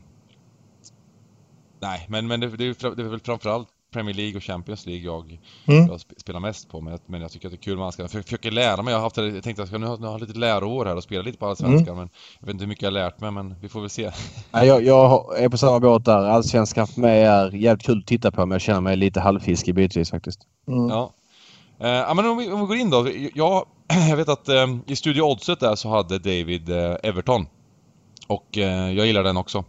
A: nej, men, men det, det, är, det är väl framförallt Premier League och Champions League jag, mm. jag spelar mest på. Men, men jag tycker att det är kul. Man ska jag försöker lära mig. Jag, har haft, jag tänkte att jag ska nu ha, nu ha lite läroår här och spela lite på Allsvenskan. Mm. Men jag vet inte hur mycket jag har lärt mig, men vi får väl se.
B: jag, jag är på samma båt där. Allsvenskan för mig är jävligt kul att titta på, men jag känner mig lite halvfiskig bitvis faktiskt.
A: Mm. Ja. Eh, men om vi, om vi, går in då. Jag, jag vet att eh, i Studio Oddset där så hade David eh, Everton. Och eh, jag gillar den också.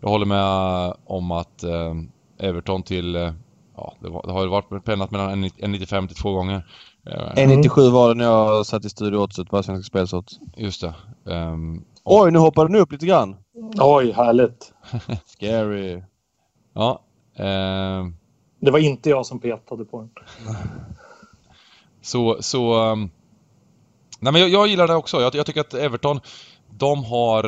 A: Jag håller med om att eh, Everton till eh, ja, det, var, det har ju varit pennat mellan 1,95 till två gånger.
B: 1,97 mm. var det när jag satt i Studio Oddset på Svenska Spelsodds.
A: Just det. Um,
B: och... Oj, nu hoppade den upp lite grann.
C: Oj, härligt.
B: Scary.
A: Ja. Um...
C: Det var inte jag som petade på den.
A: så, så... Um... Nej men jag, jag, gillar det också. Jag, jag, tycker att Everton, de har...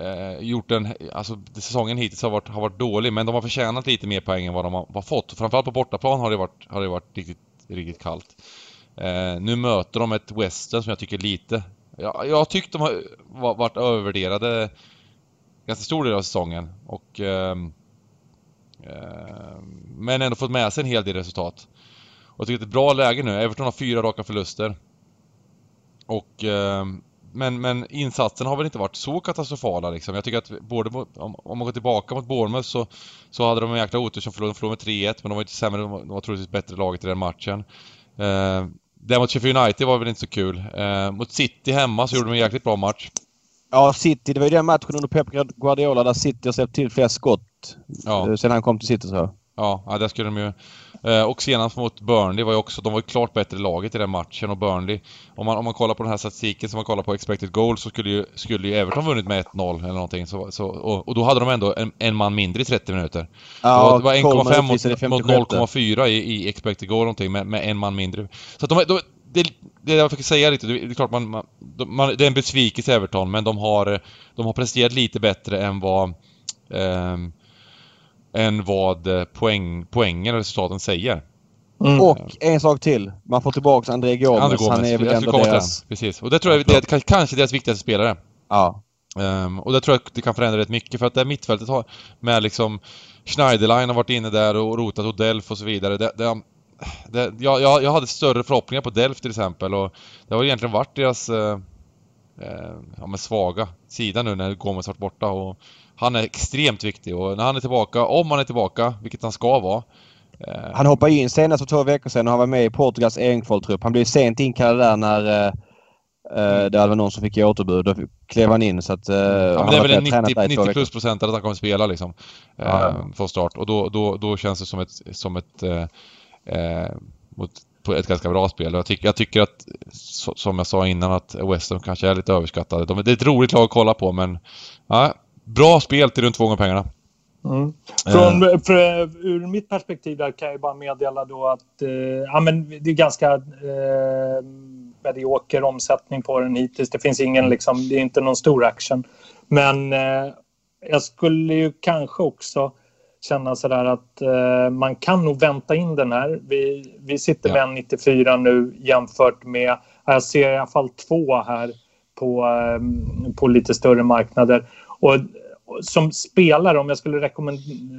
A: Eh, gjort en, alltså säsongen hittills har varit, har varit dålig men de har förtjänat lite mer poäng än vad de har, har fått. Framförallt på bortaplan har det varit, har det varit riktigt, riktigt kallt. Eh, nu möter de ett Western som jag tycker lite, jag, jag tyckte de har varit övervärderade ganska stor del av säsongen och eh, eh, men ändå fått med sig en hel del resultat. Och jag tycker att det är ett bra läge nu. Everton har fyra raka förluster. Och ehm, men, men insatsen har väl inte varit så katastrofala liksom. Jag tycker att både om, om man går tillbaka mot Bournemouth så, så hade de en jäkla otur som förlorade, förlorade med 3-1 men de var inte sämre, de var, de var troligtvis bättre laget i den matchen. Eh, det mot Sheffield United var väl inte så kul. Eh, mot City hemma så gjorde de en jäkligt bra match.
B: Ja, City, det var ju den matchen under Pep Guardiola där City har släppt till flest skott ja. Eh, sen han kom till City så.
A: Ja, ja där skulle de ju... Eh, och senast mot Burnley var ju också, de var ju klart bättre laget i den matchen och Burnley, om man, om man kollar på den här statistiken som man kollar på expected goals så skulle ju, skulle ju Everton vunnit med 1-0 eller någonting. Så, så, och, och, då hade de ändå en, en, man mindre i 30 minuter. Ja, det var 1,5 mot, mot 0,4 i, i expected goal någonting med, med en man mindre. Så att de, de det, det jag fick säga lite, det är klart man, man, man det är en besvikelse Everton men de har, de har presterat lite bättre än vad eh, än vad eh, poäng, poängen och resultaten säger.
B: Mm. Och en sak till. Man får tillbaka André Gomes. André Gomes. Han är väl ändå deras...
A: Precis. Och det tror jag det är kanske deras viktigaste spelare.
B: Ja.
A: Um, och det tror jag det kan förändra rätt mycket för att det mittfältet har med liksom Schneiderlein har varit inne där och rotat och Delf och så vidare. Det, det, det, jag, jag, jag hade större förhoppningar på Delf till exempel och det har egentligen varit deras eh, eh, ja, men svaga sida nu när Gomes varit borta och han är extremt viktig och när han är tillbaka, om han är tillbaka, vilket han ska vara.
B: Eh... Han hoppade in senast för två veckor sedan och han var med i Portugals EM-kvaltrupp. Han blev sent inkallad där när eh, Uh, det var någon som fick återbud. Då klev han in så att... Uh,
A: ja, men det är väl en 90, 90 plus procent att han kommer spela liksom. Uh, ja. Från start. Och då, då, då känns det som ett, som ett mot, på ett ganska bra spel. Jag tycker, jag tycker att, som jag sa innan, att West Ham kanske är lite överskattade. De, det är ett roligt lag att kolla på men ja, bra spel till runt två gånger pengarna.
C: Mm. Från, uh. för, ur mitt perspektiv där kan jag bara meddela då att eh, ja, men det är ganska eh, medioker omsättning på den hittills. Det finns ingen, liksom, det är inte någon stor action. Men eh, jag skulle ju kanske också känna sådär att eh, man kan nog vänta in den här. Vi, vi sitter ja. med en 94 nu jämfört med, jag ser i alla fall två här på, eh, på lite större marknader. Och som spelare, om jag skulle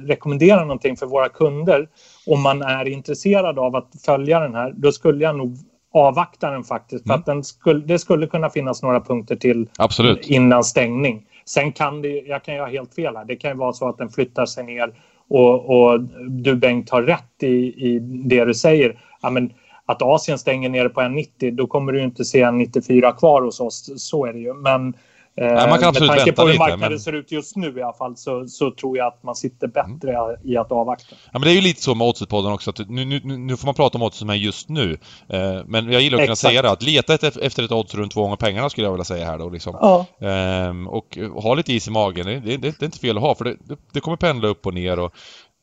C: rekommendera någonting för våra kunder, om man är intresserad av att följa den här, då skulle jag nog avvakta den faktiskt. Mm. För att den skulle, det skulle kunna finnas några punkter till
A: Absolut.
C: innan stängning. Sen kan det, jag kan ju ha helt fel här, det kan ju vara så att den flyttar sig ner och, och du Bengt har rätt i, i det du säger. Ja, men, att Asien stänger ner på en 90 då kommer du inte se en 94 kvar hos oss. Så är det ju. Men
A: Nej, man kan absolut med tanke på hur
C: marknaden
A: men...
C: ser ut just nu i alla fall så, så tror jag att man sitter bättre mm. i att avvakta.
A: Ja men det är ju lite så med Oddset-podden också att nu, nu, nu får man prata om odds som är just nu. Eh, men jag gillar att kunna säga det att leta efter ett odds runt två gånger pengarna skulle jag vilja säga här då liksom.
C: Ja.
A: Eh, och ha lite is i magen, det, det, det, är inte fel att ha för det, det kommer pendla upp och ner och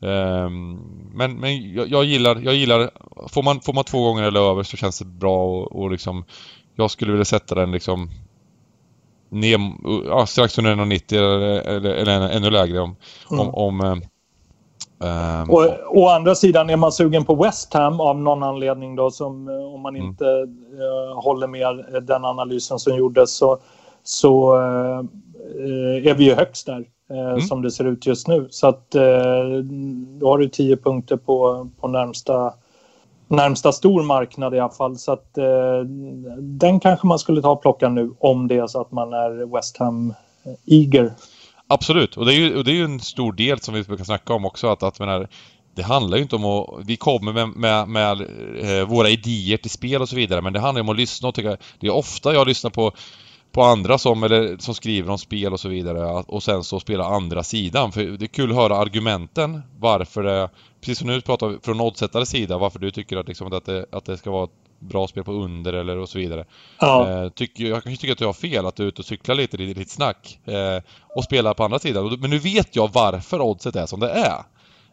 A: Um, men men jag, jag, gillar, jag gillar, får man, får man två gånger eller över så känns det bra och, och liksom Jag skulle vilja sätta den liksom ner, ja, strax under 1,90 eller, eller, eller ännu lägre om... Mm. om, om um,
C: och, å andra sidan är man sugen på West Ham av någon anledning då som eh, om man mm. inte uh, håller med den analysen som gjordes så, så uh, är vi ju högst där uh, mm. som det ser ut just nu. Så att då har du 10 punkter på, på närmsta närmsta stor marknad i alla fall. Så att eh, den kanske man skulle ta och plocka nu om det är så att man är West Ham-eager. Eh,
A: Absolut, och det är ju, och det är ju en stor del som vi brukar snacka om också att, att menar, det handlar ju inte om att... Vi kommer med, med, med eh, våra idéer till spel och så vidare men det handlar ju om att lyssna och tycka... Det är ofta jag lyssnar på på andra som, eller, som skriver om spel och så vidare och sen så spela andra sidan. För det är kul att höra argumenten varför det, precis som nu pratar från oddsättares sida, varför du tycker att, liksom, att, det, att det ska vara ett bra spel på under eller och så vidare.
C: Ja.
A: Eh, tycker, jag kanske tycker att jag har fel, att du är ute och cyklar lite i ditt snack eh, och spelar på andra sidan. Men nu vet jag varför oddset är som det är.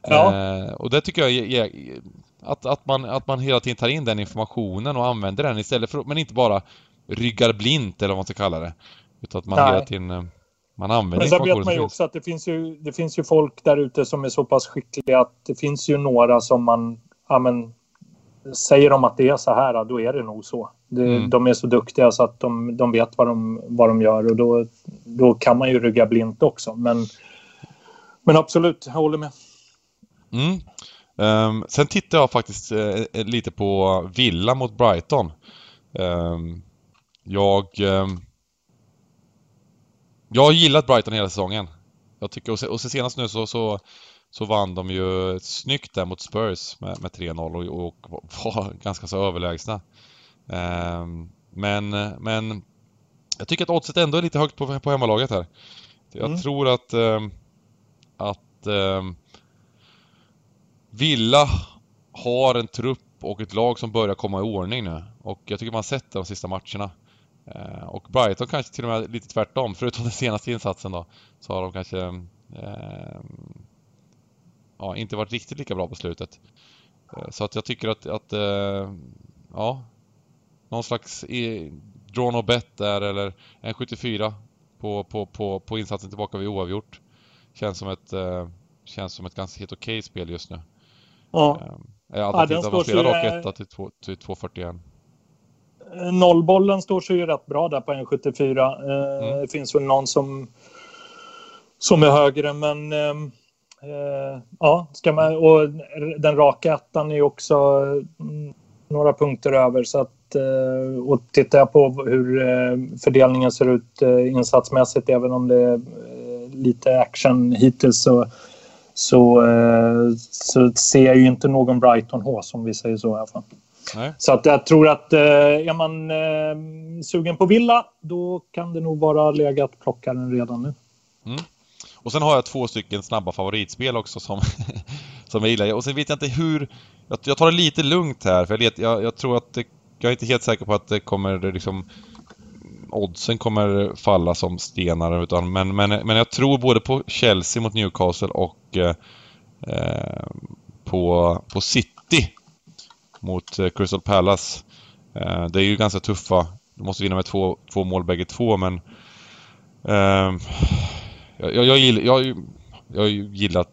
C: Ja.
A: Eh, och det tycker jag är, att, att, man, att man hela tiden tar in den informationen och använder den istället för, men inte bara ryggar blint eller vad man ska kalla det. Utan att man Nej. hela tiden eh, man använder
C: Men sen vet man ju också att det finns ju, det finns ju folk där ute som är så pass skickliga att det finns ju några som man, ja men, säger de att det är så här, då är det nog så. Det, mm. De är så duktiga så att de, de vet vad de, vad de gör och då, då kan man ju rygga blint också. Men, men absolut, jag håller med.
A: Mm. Um, sen tittar jag faktiskt uh, lite på Villa mot Brighton. Um, jag... Eh, jag har gillat Brighton hela säsongen. Jag tycker, och, se, och senast nu så, så, så vann de ju snyggt där mot Spurs med, med 3-0 och, och, var ganska så överlägsna. Eh, men, men jag tycker att oddset ändå är lite högt på, på hemmalaget här. Jag mm. tror att, eh, att eh, Villa har en trupp och ett lag som börjar komma i ordning nu. Och jag tycker man har sett det de sista matcherna. Eh, och Brighton kanske till och med lite tvärtom, förutom den senaste insatsen då, så har de kanske eh, ja, inte varit riktigt lika bra på slutet. Eh, så att jag tycker att, att eh, ja, någon slags draw no bet där eller en 74 på, på, på, på insatsen tillbaka vid oavgjort. Känns som ett, eh, känns som ett ganska helt okej spel just nu.
C: Ja.
A: Eh, alternativt att man spelar rak 1 till, till 2.41.
C: Eh, nollbollen står sig ju rätt bra där på 1,74. Eh, mm. Det finns väl någon som, som är högre men eh, ja, ska man, och den raka ettan är ju också mm, några punkter över så att och tittar jag på hur fördelningen ser ut insatsmässigt även om det är lite action hittills så så, så ser jag ju inte någon Brighton H som vi säger så i alla fall. Nej. Så att jag tror att eh, är man eh, sugen på villa då kan det nog vara legat plockaren redan nu.
A: Mm. Och sen har jag två stycken snabba favoritspel också som, som jag gillar. Och sen vet jag inte hur... Jag, jag tar det lite lugnt här för jag, vet, jag, jag tror att det, jag är inte helt säker på att det kommer liksom oddsen kommer falla som stenar utan men, men, men jag tror både på Chelsea mot Newcastle och eh, eh på, på City mot eh, Crystal Palace. Eh, det är ju ganska tuffa. De måste vinna med två, två mål bägge två men... Ehm, jag, jag, gillar, jag, jag har gillat...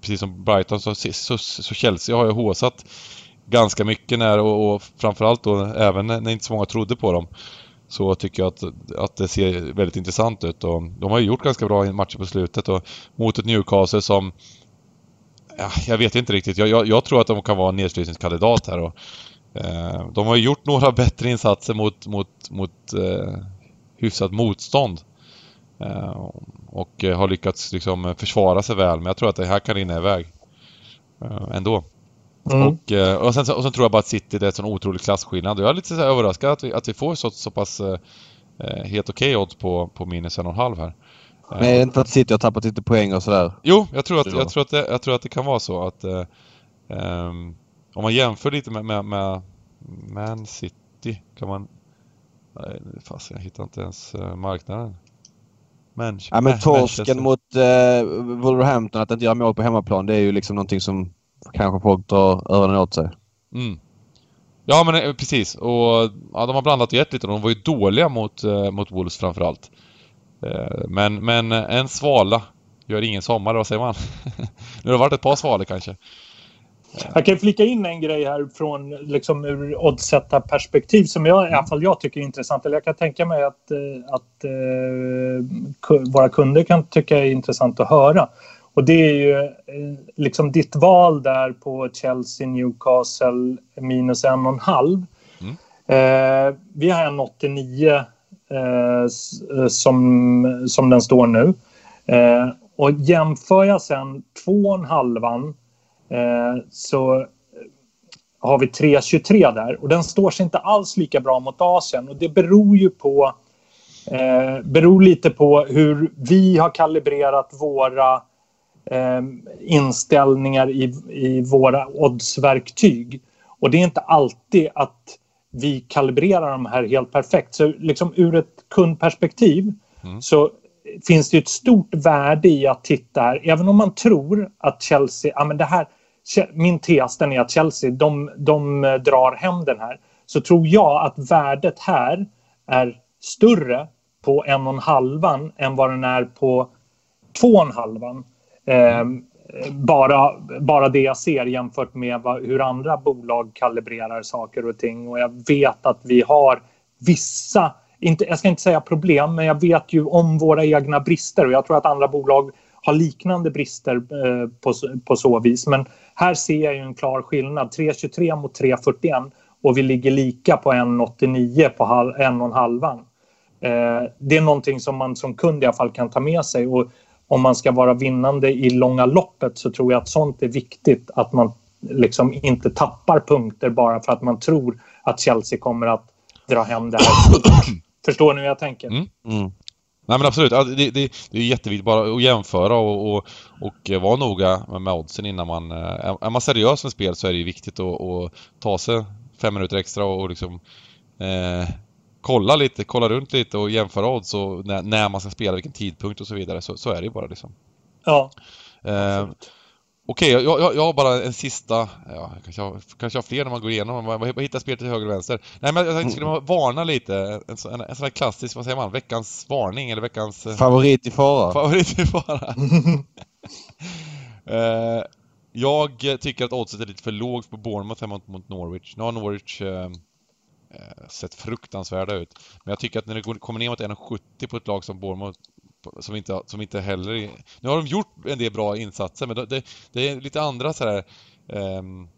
A: Precis som Brighton så, så, så Chelsea har jag håsat ganska mycket när och, och framförallt då även när inte så många trodde på dem. Så tycker jag att, att det ser väldigt intressant ut och de har ju gjort ganska bra matcher på slutet och mot ett Newcastle som jag vet inte riktigt. Jag, jag, jag, tror att de kan vara en nedflyttningskandidat här. Och, eh, de har gjort några bättre insatser mot, mot, mot eh, hyfsat motstånd. Eh, och har lyckats liksom försvara sig väl. Men jag tror att det här kan rinna iväg. Eh, ändå. Mm. Och, eh, och, sen, och sen tror jag bara att City det är en sån otrolig klasskillnad. Jag är lite överraskad att vi, att vi får så, så pass eh, eh helt okej okay odds på, på minus en och en halv här.
B: Men är det inte för att City har tappat lite poäng och sådär?
A: Jo, jag tror att, jag tror att, det, jag tror att det kan vara så att eh, um, om man jämför lite med, med, med Man City kan man... Nej, fast jag hittar inte ens uh, marknaden.
B: Men, ja, men torsken mot uh, Wolverhampton, att inte göra mål på hemmaplan, det är ju liksom någonting som kanske folk drar öronen åt sig.
A: Mm. Ja men precis och ja, de har blandat och gett lite. De var ju dåliga mot, uh, mot Wolves framförallt. Eh, men, men en svala gör ingen sommar, vad säger man? nu har det varit ett par svalor kanske.
C: Jag kan flika in en grej här från liksom ur oddsättarperspektiv som jag, i alla fall jag tycker är intressant. Eller jag kan tänka mig att, eh, att uh, våra kunder kan tycka är intressant att höra. Och det är ju liksom ditt val där på Chelsea, Newcastle minus en och en halv. Mm. Uh, vi har en 89 Eh, eh, Eh, eh, som, som den står nu. Eh, och jämför jag sen två och en halvan eh, så har vi 3.23 där och den står sig inte alls lika bra mot Asien och det beror ju på eh, beror lite på hur vi har kalibrerat våra eh, inställningar i, i våra oddsverktyg. Och det är inte alltid att vi kalibrerar de här helt perfekt. Så liksom ur ett kundperspektiv mm. så finns det ett stort värde i att titta här. Även om man tror att Chelsea, ja men det här, min tes är att Chelsea, de, de eh, drar hem den här. Så tror jag att värdet här är större på en och en halvan än vad den är på två och en halvan. Eh, bara, bara det jag ser jämfört med vad, hur andra bolag kalibrerar saker och ting. Och jag vet att vi har vissa, inte, jag ska inte säga problem, men jag vet ju om våra egna brister och jag tror att andra bolag har liknande brister eh, på, på så vis. Men här ser jag ju en klar skillnad. 3,23 mot 3,41 och vi ligger lika på 1,89 på halv, en och en halvan. Eh, det är någonting som man som kund i alla fall kan ta med sig och om man ska vara vinnande i långa loppet så tror jag att sånt är viktigt att man liksom inte tappar punkter bara för att man tror att Chelsea kommer att dra hem det här. Förstår ni hur jag tänker?
A: Mm. Mm. Nej men absolut, det, det, det är jätteviktigt bara att jämföra och, och, och vara noga med oddsen innan man... Eh, är man seriös med spel så är det ju viktigt att, att ta sig fem minuter extra och liksom eh, kolla lite, kolla runt lite och jämföra odds och när, när, man ska spela, vilken tidpunkt och så vidare. Så, så är det ju bara liksom.
C: Ja.
A: Eh, Okej, okay, jag, jag, jag, har bara en sista, ja, kanske, har, kanske har fler när man går igenom, man, man hittar spelet till höger och vänster. Nej men jag tänkte, skulle man varna lite, en, en, en sån här klassisk, vad säger man, veckans varning eller veckans...
B: Eh, favorit i fara.
A: Favorit i fara. eh, jag tycker att oddset är lite för lågt på Bournemouth hemma mot Norwich. Nu har Norwich eh, Eh, sett fruktansvärda ut. Men jag tycker att när det kommer ner mot 1,70 på ett lag som Bournemouth som inte, som inte heller... Nu har de gjort en del bra insatser men det, det är lite andra så här... Um,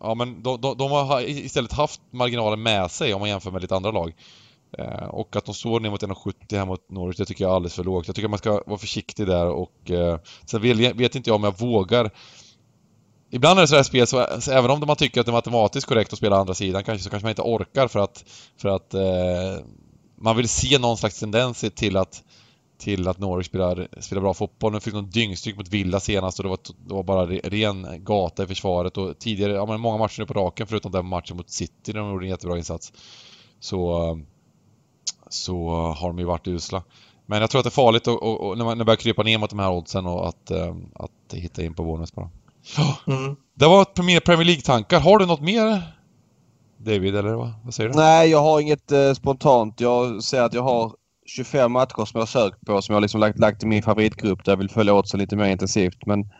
A: ja men de, de, de, har istället haft marginalen med sig om man jämför med lite andra lag. Uh, och att de står ner mot 1,70 här mot Norwich, det tycker jag är alldeles för lågt. Jag tycker att man ska vara försiktig där och uh, sen vet, vet inte jag om jag vågar Ibland är det sådär spel så, så även om man tycker att det är matematiskt korrekt att spela andra sidan kanske så kanske man inte orkar för att, för att eh, man vill se någon slags tendens till att till att Norwich spelar, spelar bra fotboll. Nu fick de dyngstryk mot Villa senast och det var, det var bara ren gata i försvaret och tidigare, ja men många matcher nu på raken förutom den matchen mot City där de gjorde en jättebra insats. Så, så har de ju varit usla. Men jag tror att det är farligt och, och, och när man börjar krypa ner mot de här oddsen och att, eh, att hitta in på Bournemouth bara. Mm. Det var ett mer Premier League-tankar. Har du något mer David, eller vad, vad säger du?
B: Nej, jag har inget eh, spontant. Jag ser att jag har 25 matcher som jag har sökt på som jag har liksom lagt, lagt i min favoritgrupp där jag vill följa åt sig lite mer intensivt. Men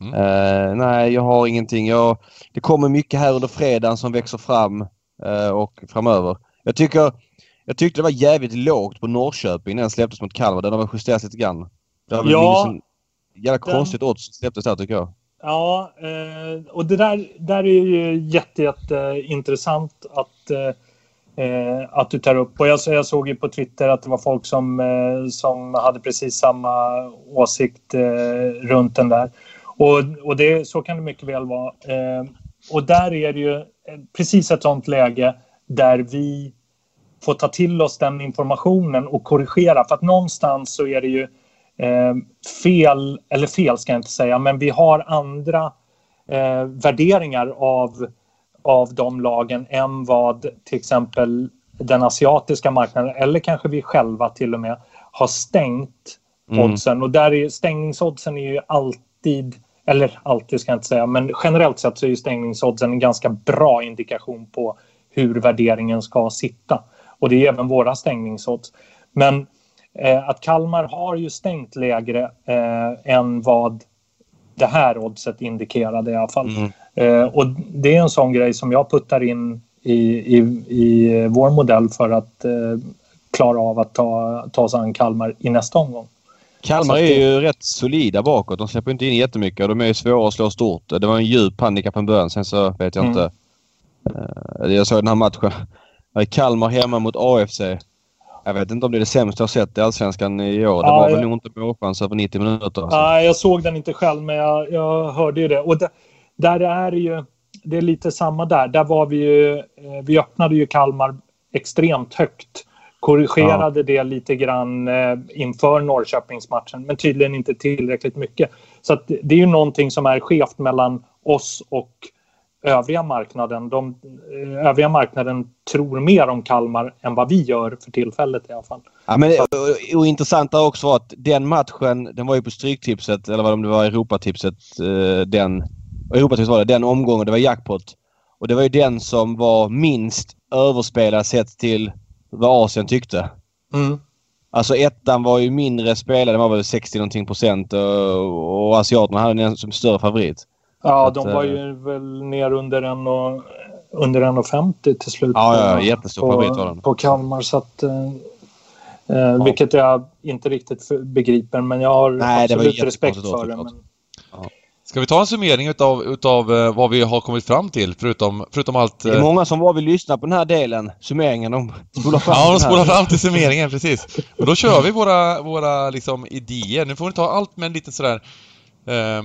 B: mm. eh, nej, jag har ingenting. Jag, det kommer mycket här under fredagen som växer fram eh, och framöver. Jag tycker jag tyckte det var jävligt lågt på Norrköping när den släpptes mot Kalmar. Den har väl justerats lite grann. Det var ja, liksom, jävla konstigt odds som släpptes där tycker jag.
C: Ja, eh, och det där, där är ju jätte, jätte intressant att, eh, eh, att du tar upp. Och jag, jag såg ju på Twitter att det var folk som, som hade precis samma åsikt runt den där. Och, och det, så kan det mycket väl vara. Och där är det ju precis ett sånt läge där vi får ta till oss den informationen och korrigera. För att någonstans så är det ju fel, eller fel ska jag inte säga, men vi har andra eh, värderingar av, av de lagen än vad till exempel den asiatiska marknaden eller kanske vi själva till och med har stängt mm. oddsen. Och där är stängningsoddsen är ju alltid, eller alltid ska jag inte säga, men generellt sett så är stängningsoddsen en ganska bra indikation på hur värderingen ska sitta. Och det är även våra stängningsodds. Men Eh, att Kalmar har ju stängt lägre eh, än vad det här oddset indikerade i alla fall. Mm. Eh, och det är en sån grej som jag puttar in i, i, i vår modell för att eh, klara av att ta, ta sig an Kalmar i nästa omgång.
B: Kalmar är ju rätt solida bakåt. De släpper inte in jättemycket och de är ju svåra att slå stort. Det var en djup handikapp från början. Sen så vet jag mm. inte. Uh, jag såg den här matchen. Kalmar hemma mot AFC. Jag vet inte om det är det sämsta jag sett i Allsvenskan i år. Det ja, var väl jag... nog inte målchans över 90 minuter. Alltså.
C: Nej, jag såg den inte själv men jag, jag hörde ju det. Och det, där är ju... Det är lite samma där. Där var vi ju... Eh, vi öppnade ju Kalmar extremt högt. Korrigerade ja. det lite grann eh, inför Norrköpingsmatchen men tydligen inte tillräckligt mycket. Så det är ju någonting som är skevt mellan oss och övriga marknaden. De, eh, övriga marknaden tror mer om Kalmar än vad vi gör för tillfället i alla fall.
B: Ja, men, och, och intressant är också att den matchen, den var ju på Stryktipset eller vad det var Europatipset. Eh, den, Europatipset var det, den omgången, det var jackpot. Och det var ju den som var minst överspelad sett till vad Asien tyckte. Mm. Alltså ettan var ju mindre spelad, den var väl 60 någonting procent och, och asiaterna hade den som större favorit.
C: Ja, att, de var ju äh, väl ner under en och under 1,50 till slut.
B: Ja, ja jättestor favorit var
C: den. På Kalmar. Så att, eh, eh, ja. Vilket jag inte riktigt begriper, men jag har Nej, absolut respekt för det. Men... Ja.
A: Ska vi ta en summering utav, utav eh, vad vi har kommit fram till förutom, förutom allt...
B: Det är
A: eh,
B: många som bara vill lyssna på den här delen, summeringen. De spolar fram
A: Ja, de spolar fram till summeringen, precis. Och då kör vi våra, våra liksom idéer. Nu får vi ta allt med en lite sådär... ja,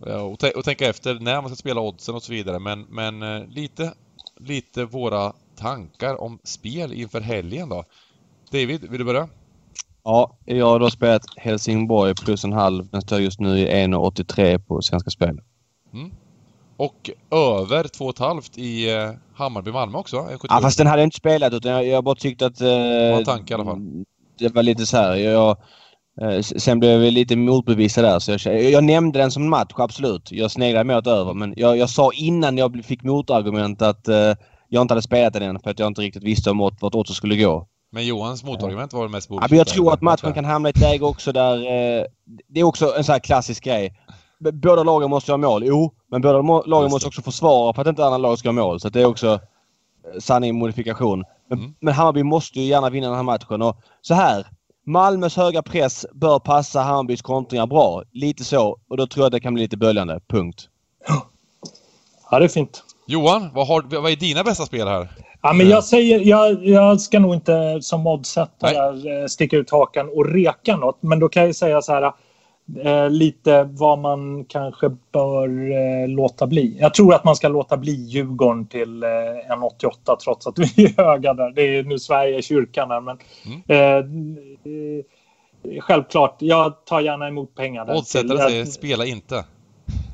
A: och, tä- och tänka efter när man ska spela oddsen och så vidare. Men, men eh, lite, lite våra tankar om spel inför helgen då. David, vill du börja?
B: Ja, jag har då spelat Helsingborg plus en halv. Den står just nu i 1,83 på Svenska Spel.
A: Och över 2,5 i eh, Hammarby-Malmö också? eh, 77.
B: Ja, fast den hade jag inte spelat utan jag, jag bara tyckte att... Eh,
A: var en tanke i alla fall.
B: Det var lite så här. Jag, eh, sen blev jag lite motbevisad där. Så jag, jag nämnde den som match, absolut. Jag sneglade åt över. Men jag, jag sa innan jag fick motargument att eh, jag inte hade spelat den än för att jag inte riktigt visste om vart oddset skulle gå.
A: Men Johans motargument var det mest
B: Ja,
A: bullshit
B: men jag tror att matchen kan hamna i ett läge också där... Eh, det är också en sån här klassisk grej. B- Båda lagen måste göra mål. Jo, men båda lagen måste också försvara för att inte andra lag ska göra mål. Så det är också eh, sanning modifikation. Men,
A: Mm.
B: men Hammarby måste ju gärna vinna den här matchen. Och så här. Malmös höga press bör passa Hammarbys kontringar bra. Lite så. Och då tror jag att det kan bli lite böljande. Punkt.
C: Ja, det är fint.
A: Johan, vad, har, vad är dina bästa spel här?
C: Ja, men jag, säger, jag, jag ska nog inte som oddsättare eh, sticka ut hakan och reka något. Men då kan jag säga så här. Eh, lite vad man kanske bör eh, låta bli. Jag tror att man ska låta bli Djurgården till eh, 1,88 trots att vi är höga där. Det är nu Sverige i kyrkan här, men
A: Mm.
C: eh, eh, självklart. Jag tar gärna emot pengar. där
A: Oddsättare
C: jag-
A: säger spela inte.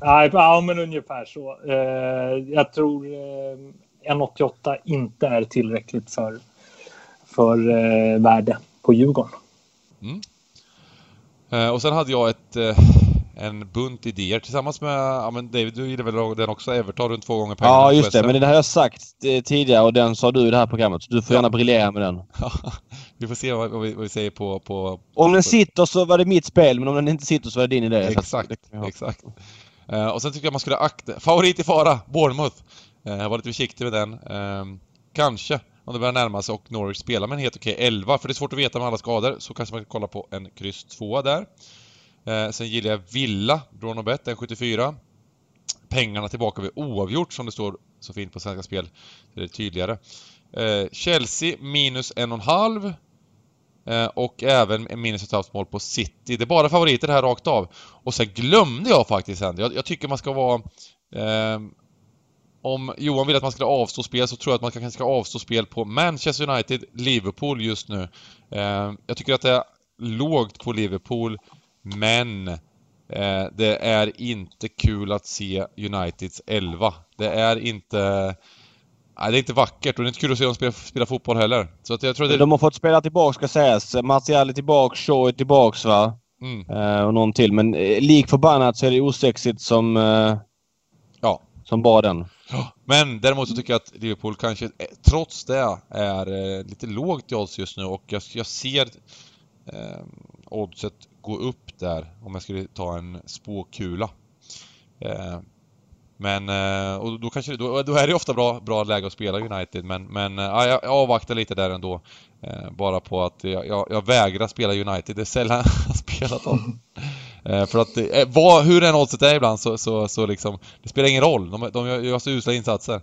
C: Nej, ja, men ungefär så. Eh, jag tror eh, 1,88 inte är tillräckligt för, för eh, värde på Djurgården.
A: Eh, och sen hade jag ett, eh, en bunt idéer tillsammans med, ja men David du gillar väl den också, Everton runt två gånger pengarna.
B: Ja, just det. Men det har jag sagt eh, tidigare och den sa du i det här programmet. Så du får
A: Ja.
B: gärna briljera med den.
A: vi får se vad, vi, vad vi säger på... på
B: Om den sitter så var det mitt spel, men om den inte sitter så var det din idé. Att-
A: exakt, exakt. Eh, och sen tycker jag man skulle akta, favorit i fara, Bournemouth. Jag var lite försiktig med den. Eh, kanske, om det börjar närma sig och Norwich spelar med en helt okej 11, för det är svårt att veta med alla skador, så kanske man kan kolla på en kryss 2 där. Eh, sen gillar jag Villa, Drawn Bet, en 74. Pengarna tillbaka vid oavgjort som det står så fint på Svenska Spel. Det är tydligare. Eh, Chelsea minus en och en halv. Eh, och även minus ett halvt mål på City. Det är bara favoriter här rakt av. Och sen glömde jag faktiskt en. Jag, jag tycker man ska vara... Eh, om Johan vill att man ska avstå spel så tror jag att man kanske ska avstå spel på Manchester United, Liverpool just nu. Eh, jag tycker att det är lågt på Liverpool, men eh, det är inte kul att se Uniteds 11. Det är inte... Nej, det är inte vackert och det är inte kul att se dem spela, spela fotboll heller. Så att jag tror det...
B: De har fått spela tillbaka ska sägas. Martial är tillbaka, Shaw är tillbaka va?
A: Mm,
B: Eh, och någon till. Men eh, lik förbannat så är det osexigt som, eh,
A: ja.
B: som bara den.
A: Ja, Men däremot så tycker jag att Liverpool kanske eh, trots det är eh, lite lågt i odds just nu och jag, jag ser eh, oddset gå upp där om jag skulle ta en spåkula. Eh, men eh, och då, kanske, då, då är det ofta bra, bra läge att spela United men, men eh, ja, jag, jag avvaktar lite där ändå. Eh, bara på att jag, jag, jag vägrar spela United, det är sällan jag har spelat dem. Eh, för att det, eh, vad, hur än oddset är ibland så, så, så liksom, det spelar ingen roll. De, de gör, gör så usla insatser.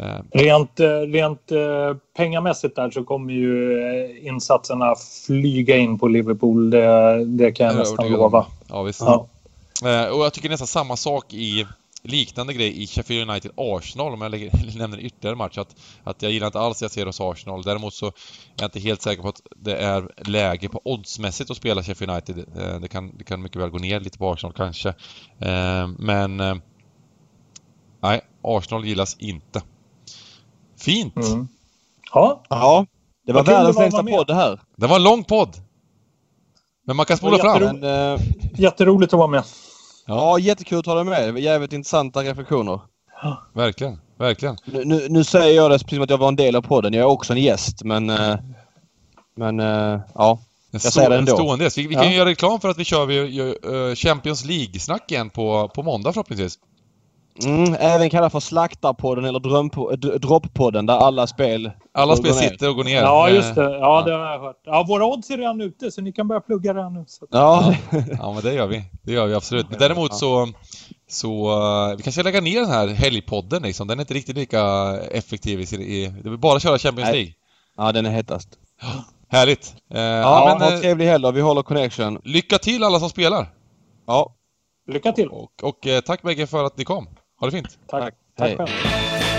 A: Eh,
C: Rent, eh, rent eh, pengamässigt där så kommer ju insatserna flyga in på Liverpool. Det, det kan jag
A: är
C: nästan lova.
A: Ja, visst.
C: Ja.
A: Och jag tycker nästan samma sak i liknande grej i Sheffield United-Arsenal om jag lägger, nämner ytterligare match. Att, att jag gillar inte alls jag ser hos Arsenal. Däremot så är jag inte helt säker på att det är läge på oddsmässigt att spela Sheffield United. Det, kan, det kan mycket väl gå ner lite på Arsenal kanske. Men... Nej, Arsenal gillas inte. Fint!
C: Mm. Ja,
B: Ja. Det var världens längsta podd det här.
A: Det var en lång podd. Men man kan spola fram.
C: jätteroligt.
B: Men, eh,
C: jätteroligt att vara med.
B: ja, jättekul att ha dig med. Jävligt intressanta reflektioner.
A: Verkligen, verkligen.
B: Nu, nu, nu säger jag det precis som att jag var en del av podden. Jag är också en gäst men... eh, men eh, ja.
A: En,
B: Jag säger det
A: en
B: ändå.
A: stående gäst. Vi, vi kan
B: Ja.
A: ju göra reklam för att vi kör vi, Champions League-snack igen på, på måndag förhoppningsvis.
B: Mm, även kallad för Slaktarpodden eller drömpo- Droppodden där alla spel...
A: Alla spel
B: ner.
A: sitter och går ner.
C: Ja,
A: Eh,
C: just det. Ja, det har jag hört. Ja, våra odds är redan ute så ni kan börja plugga redan nu. Så.
B: Ja,
A: Ja, men det gör vi. Det gör vi absolut. Men däremot så... Så uh, vi kanske lägga ner den här helgpodden liksom. Den är inte riktigt lika effektiv i. I, det vill bara köra Champions
B: Nej.
A: League.
B: ja den är hetast.
A: Härligt! Eh, Ja, men,
B: ha
A: eh,
B: trevlig helg och vi håller connection.
A: lycka till alla som spelar!
B: Ja,
C: Lycka till.
A: Och, och eh, tack bägge för att ni kom. Ha det fint!
C: Tack.
B: Tack.
C: Tack
B: Hej.
C: själv.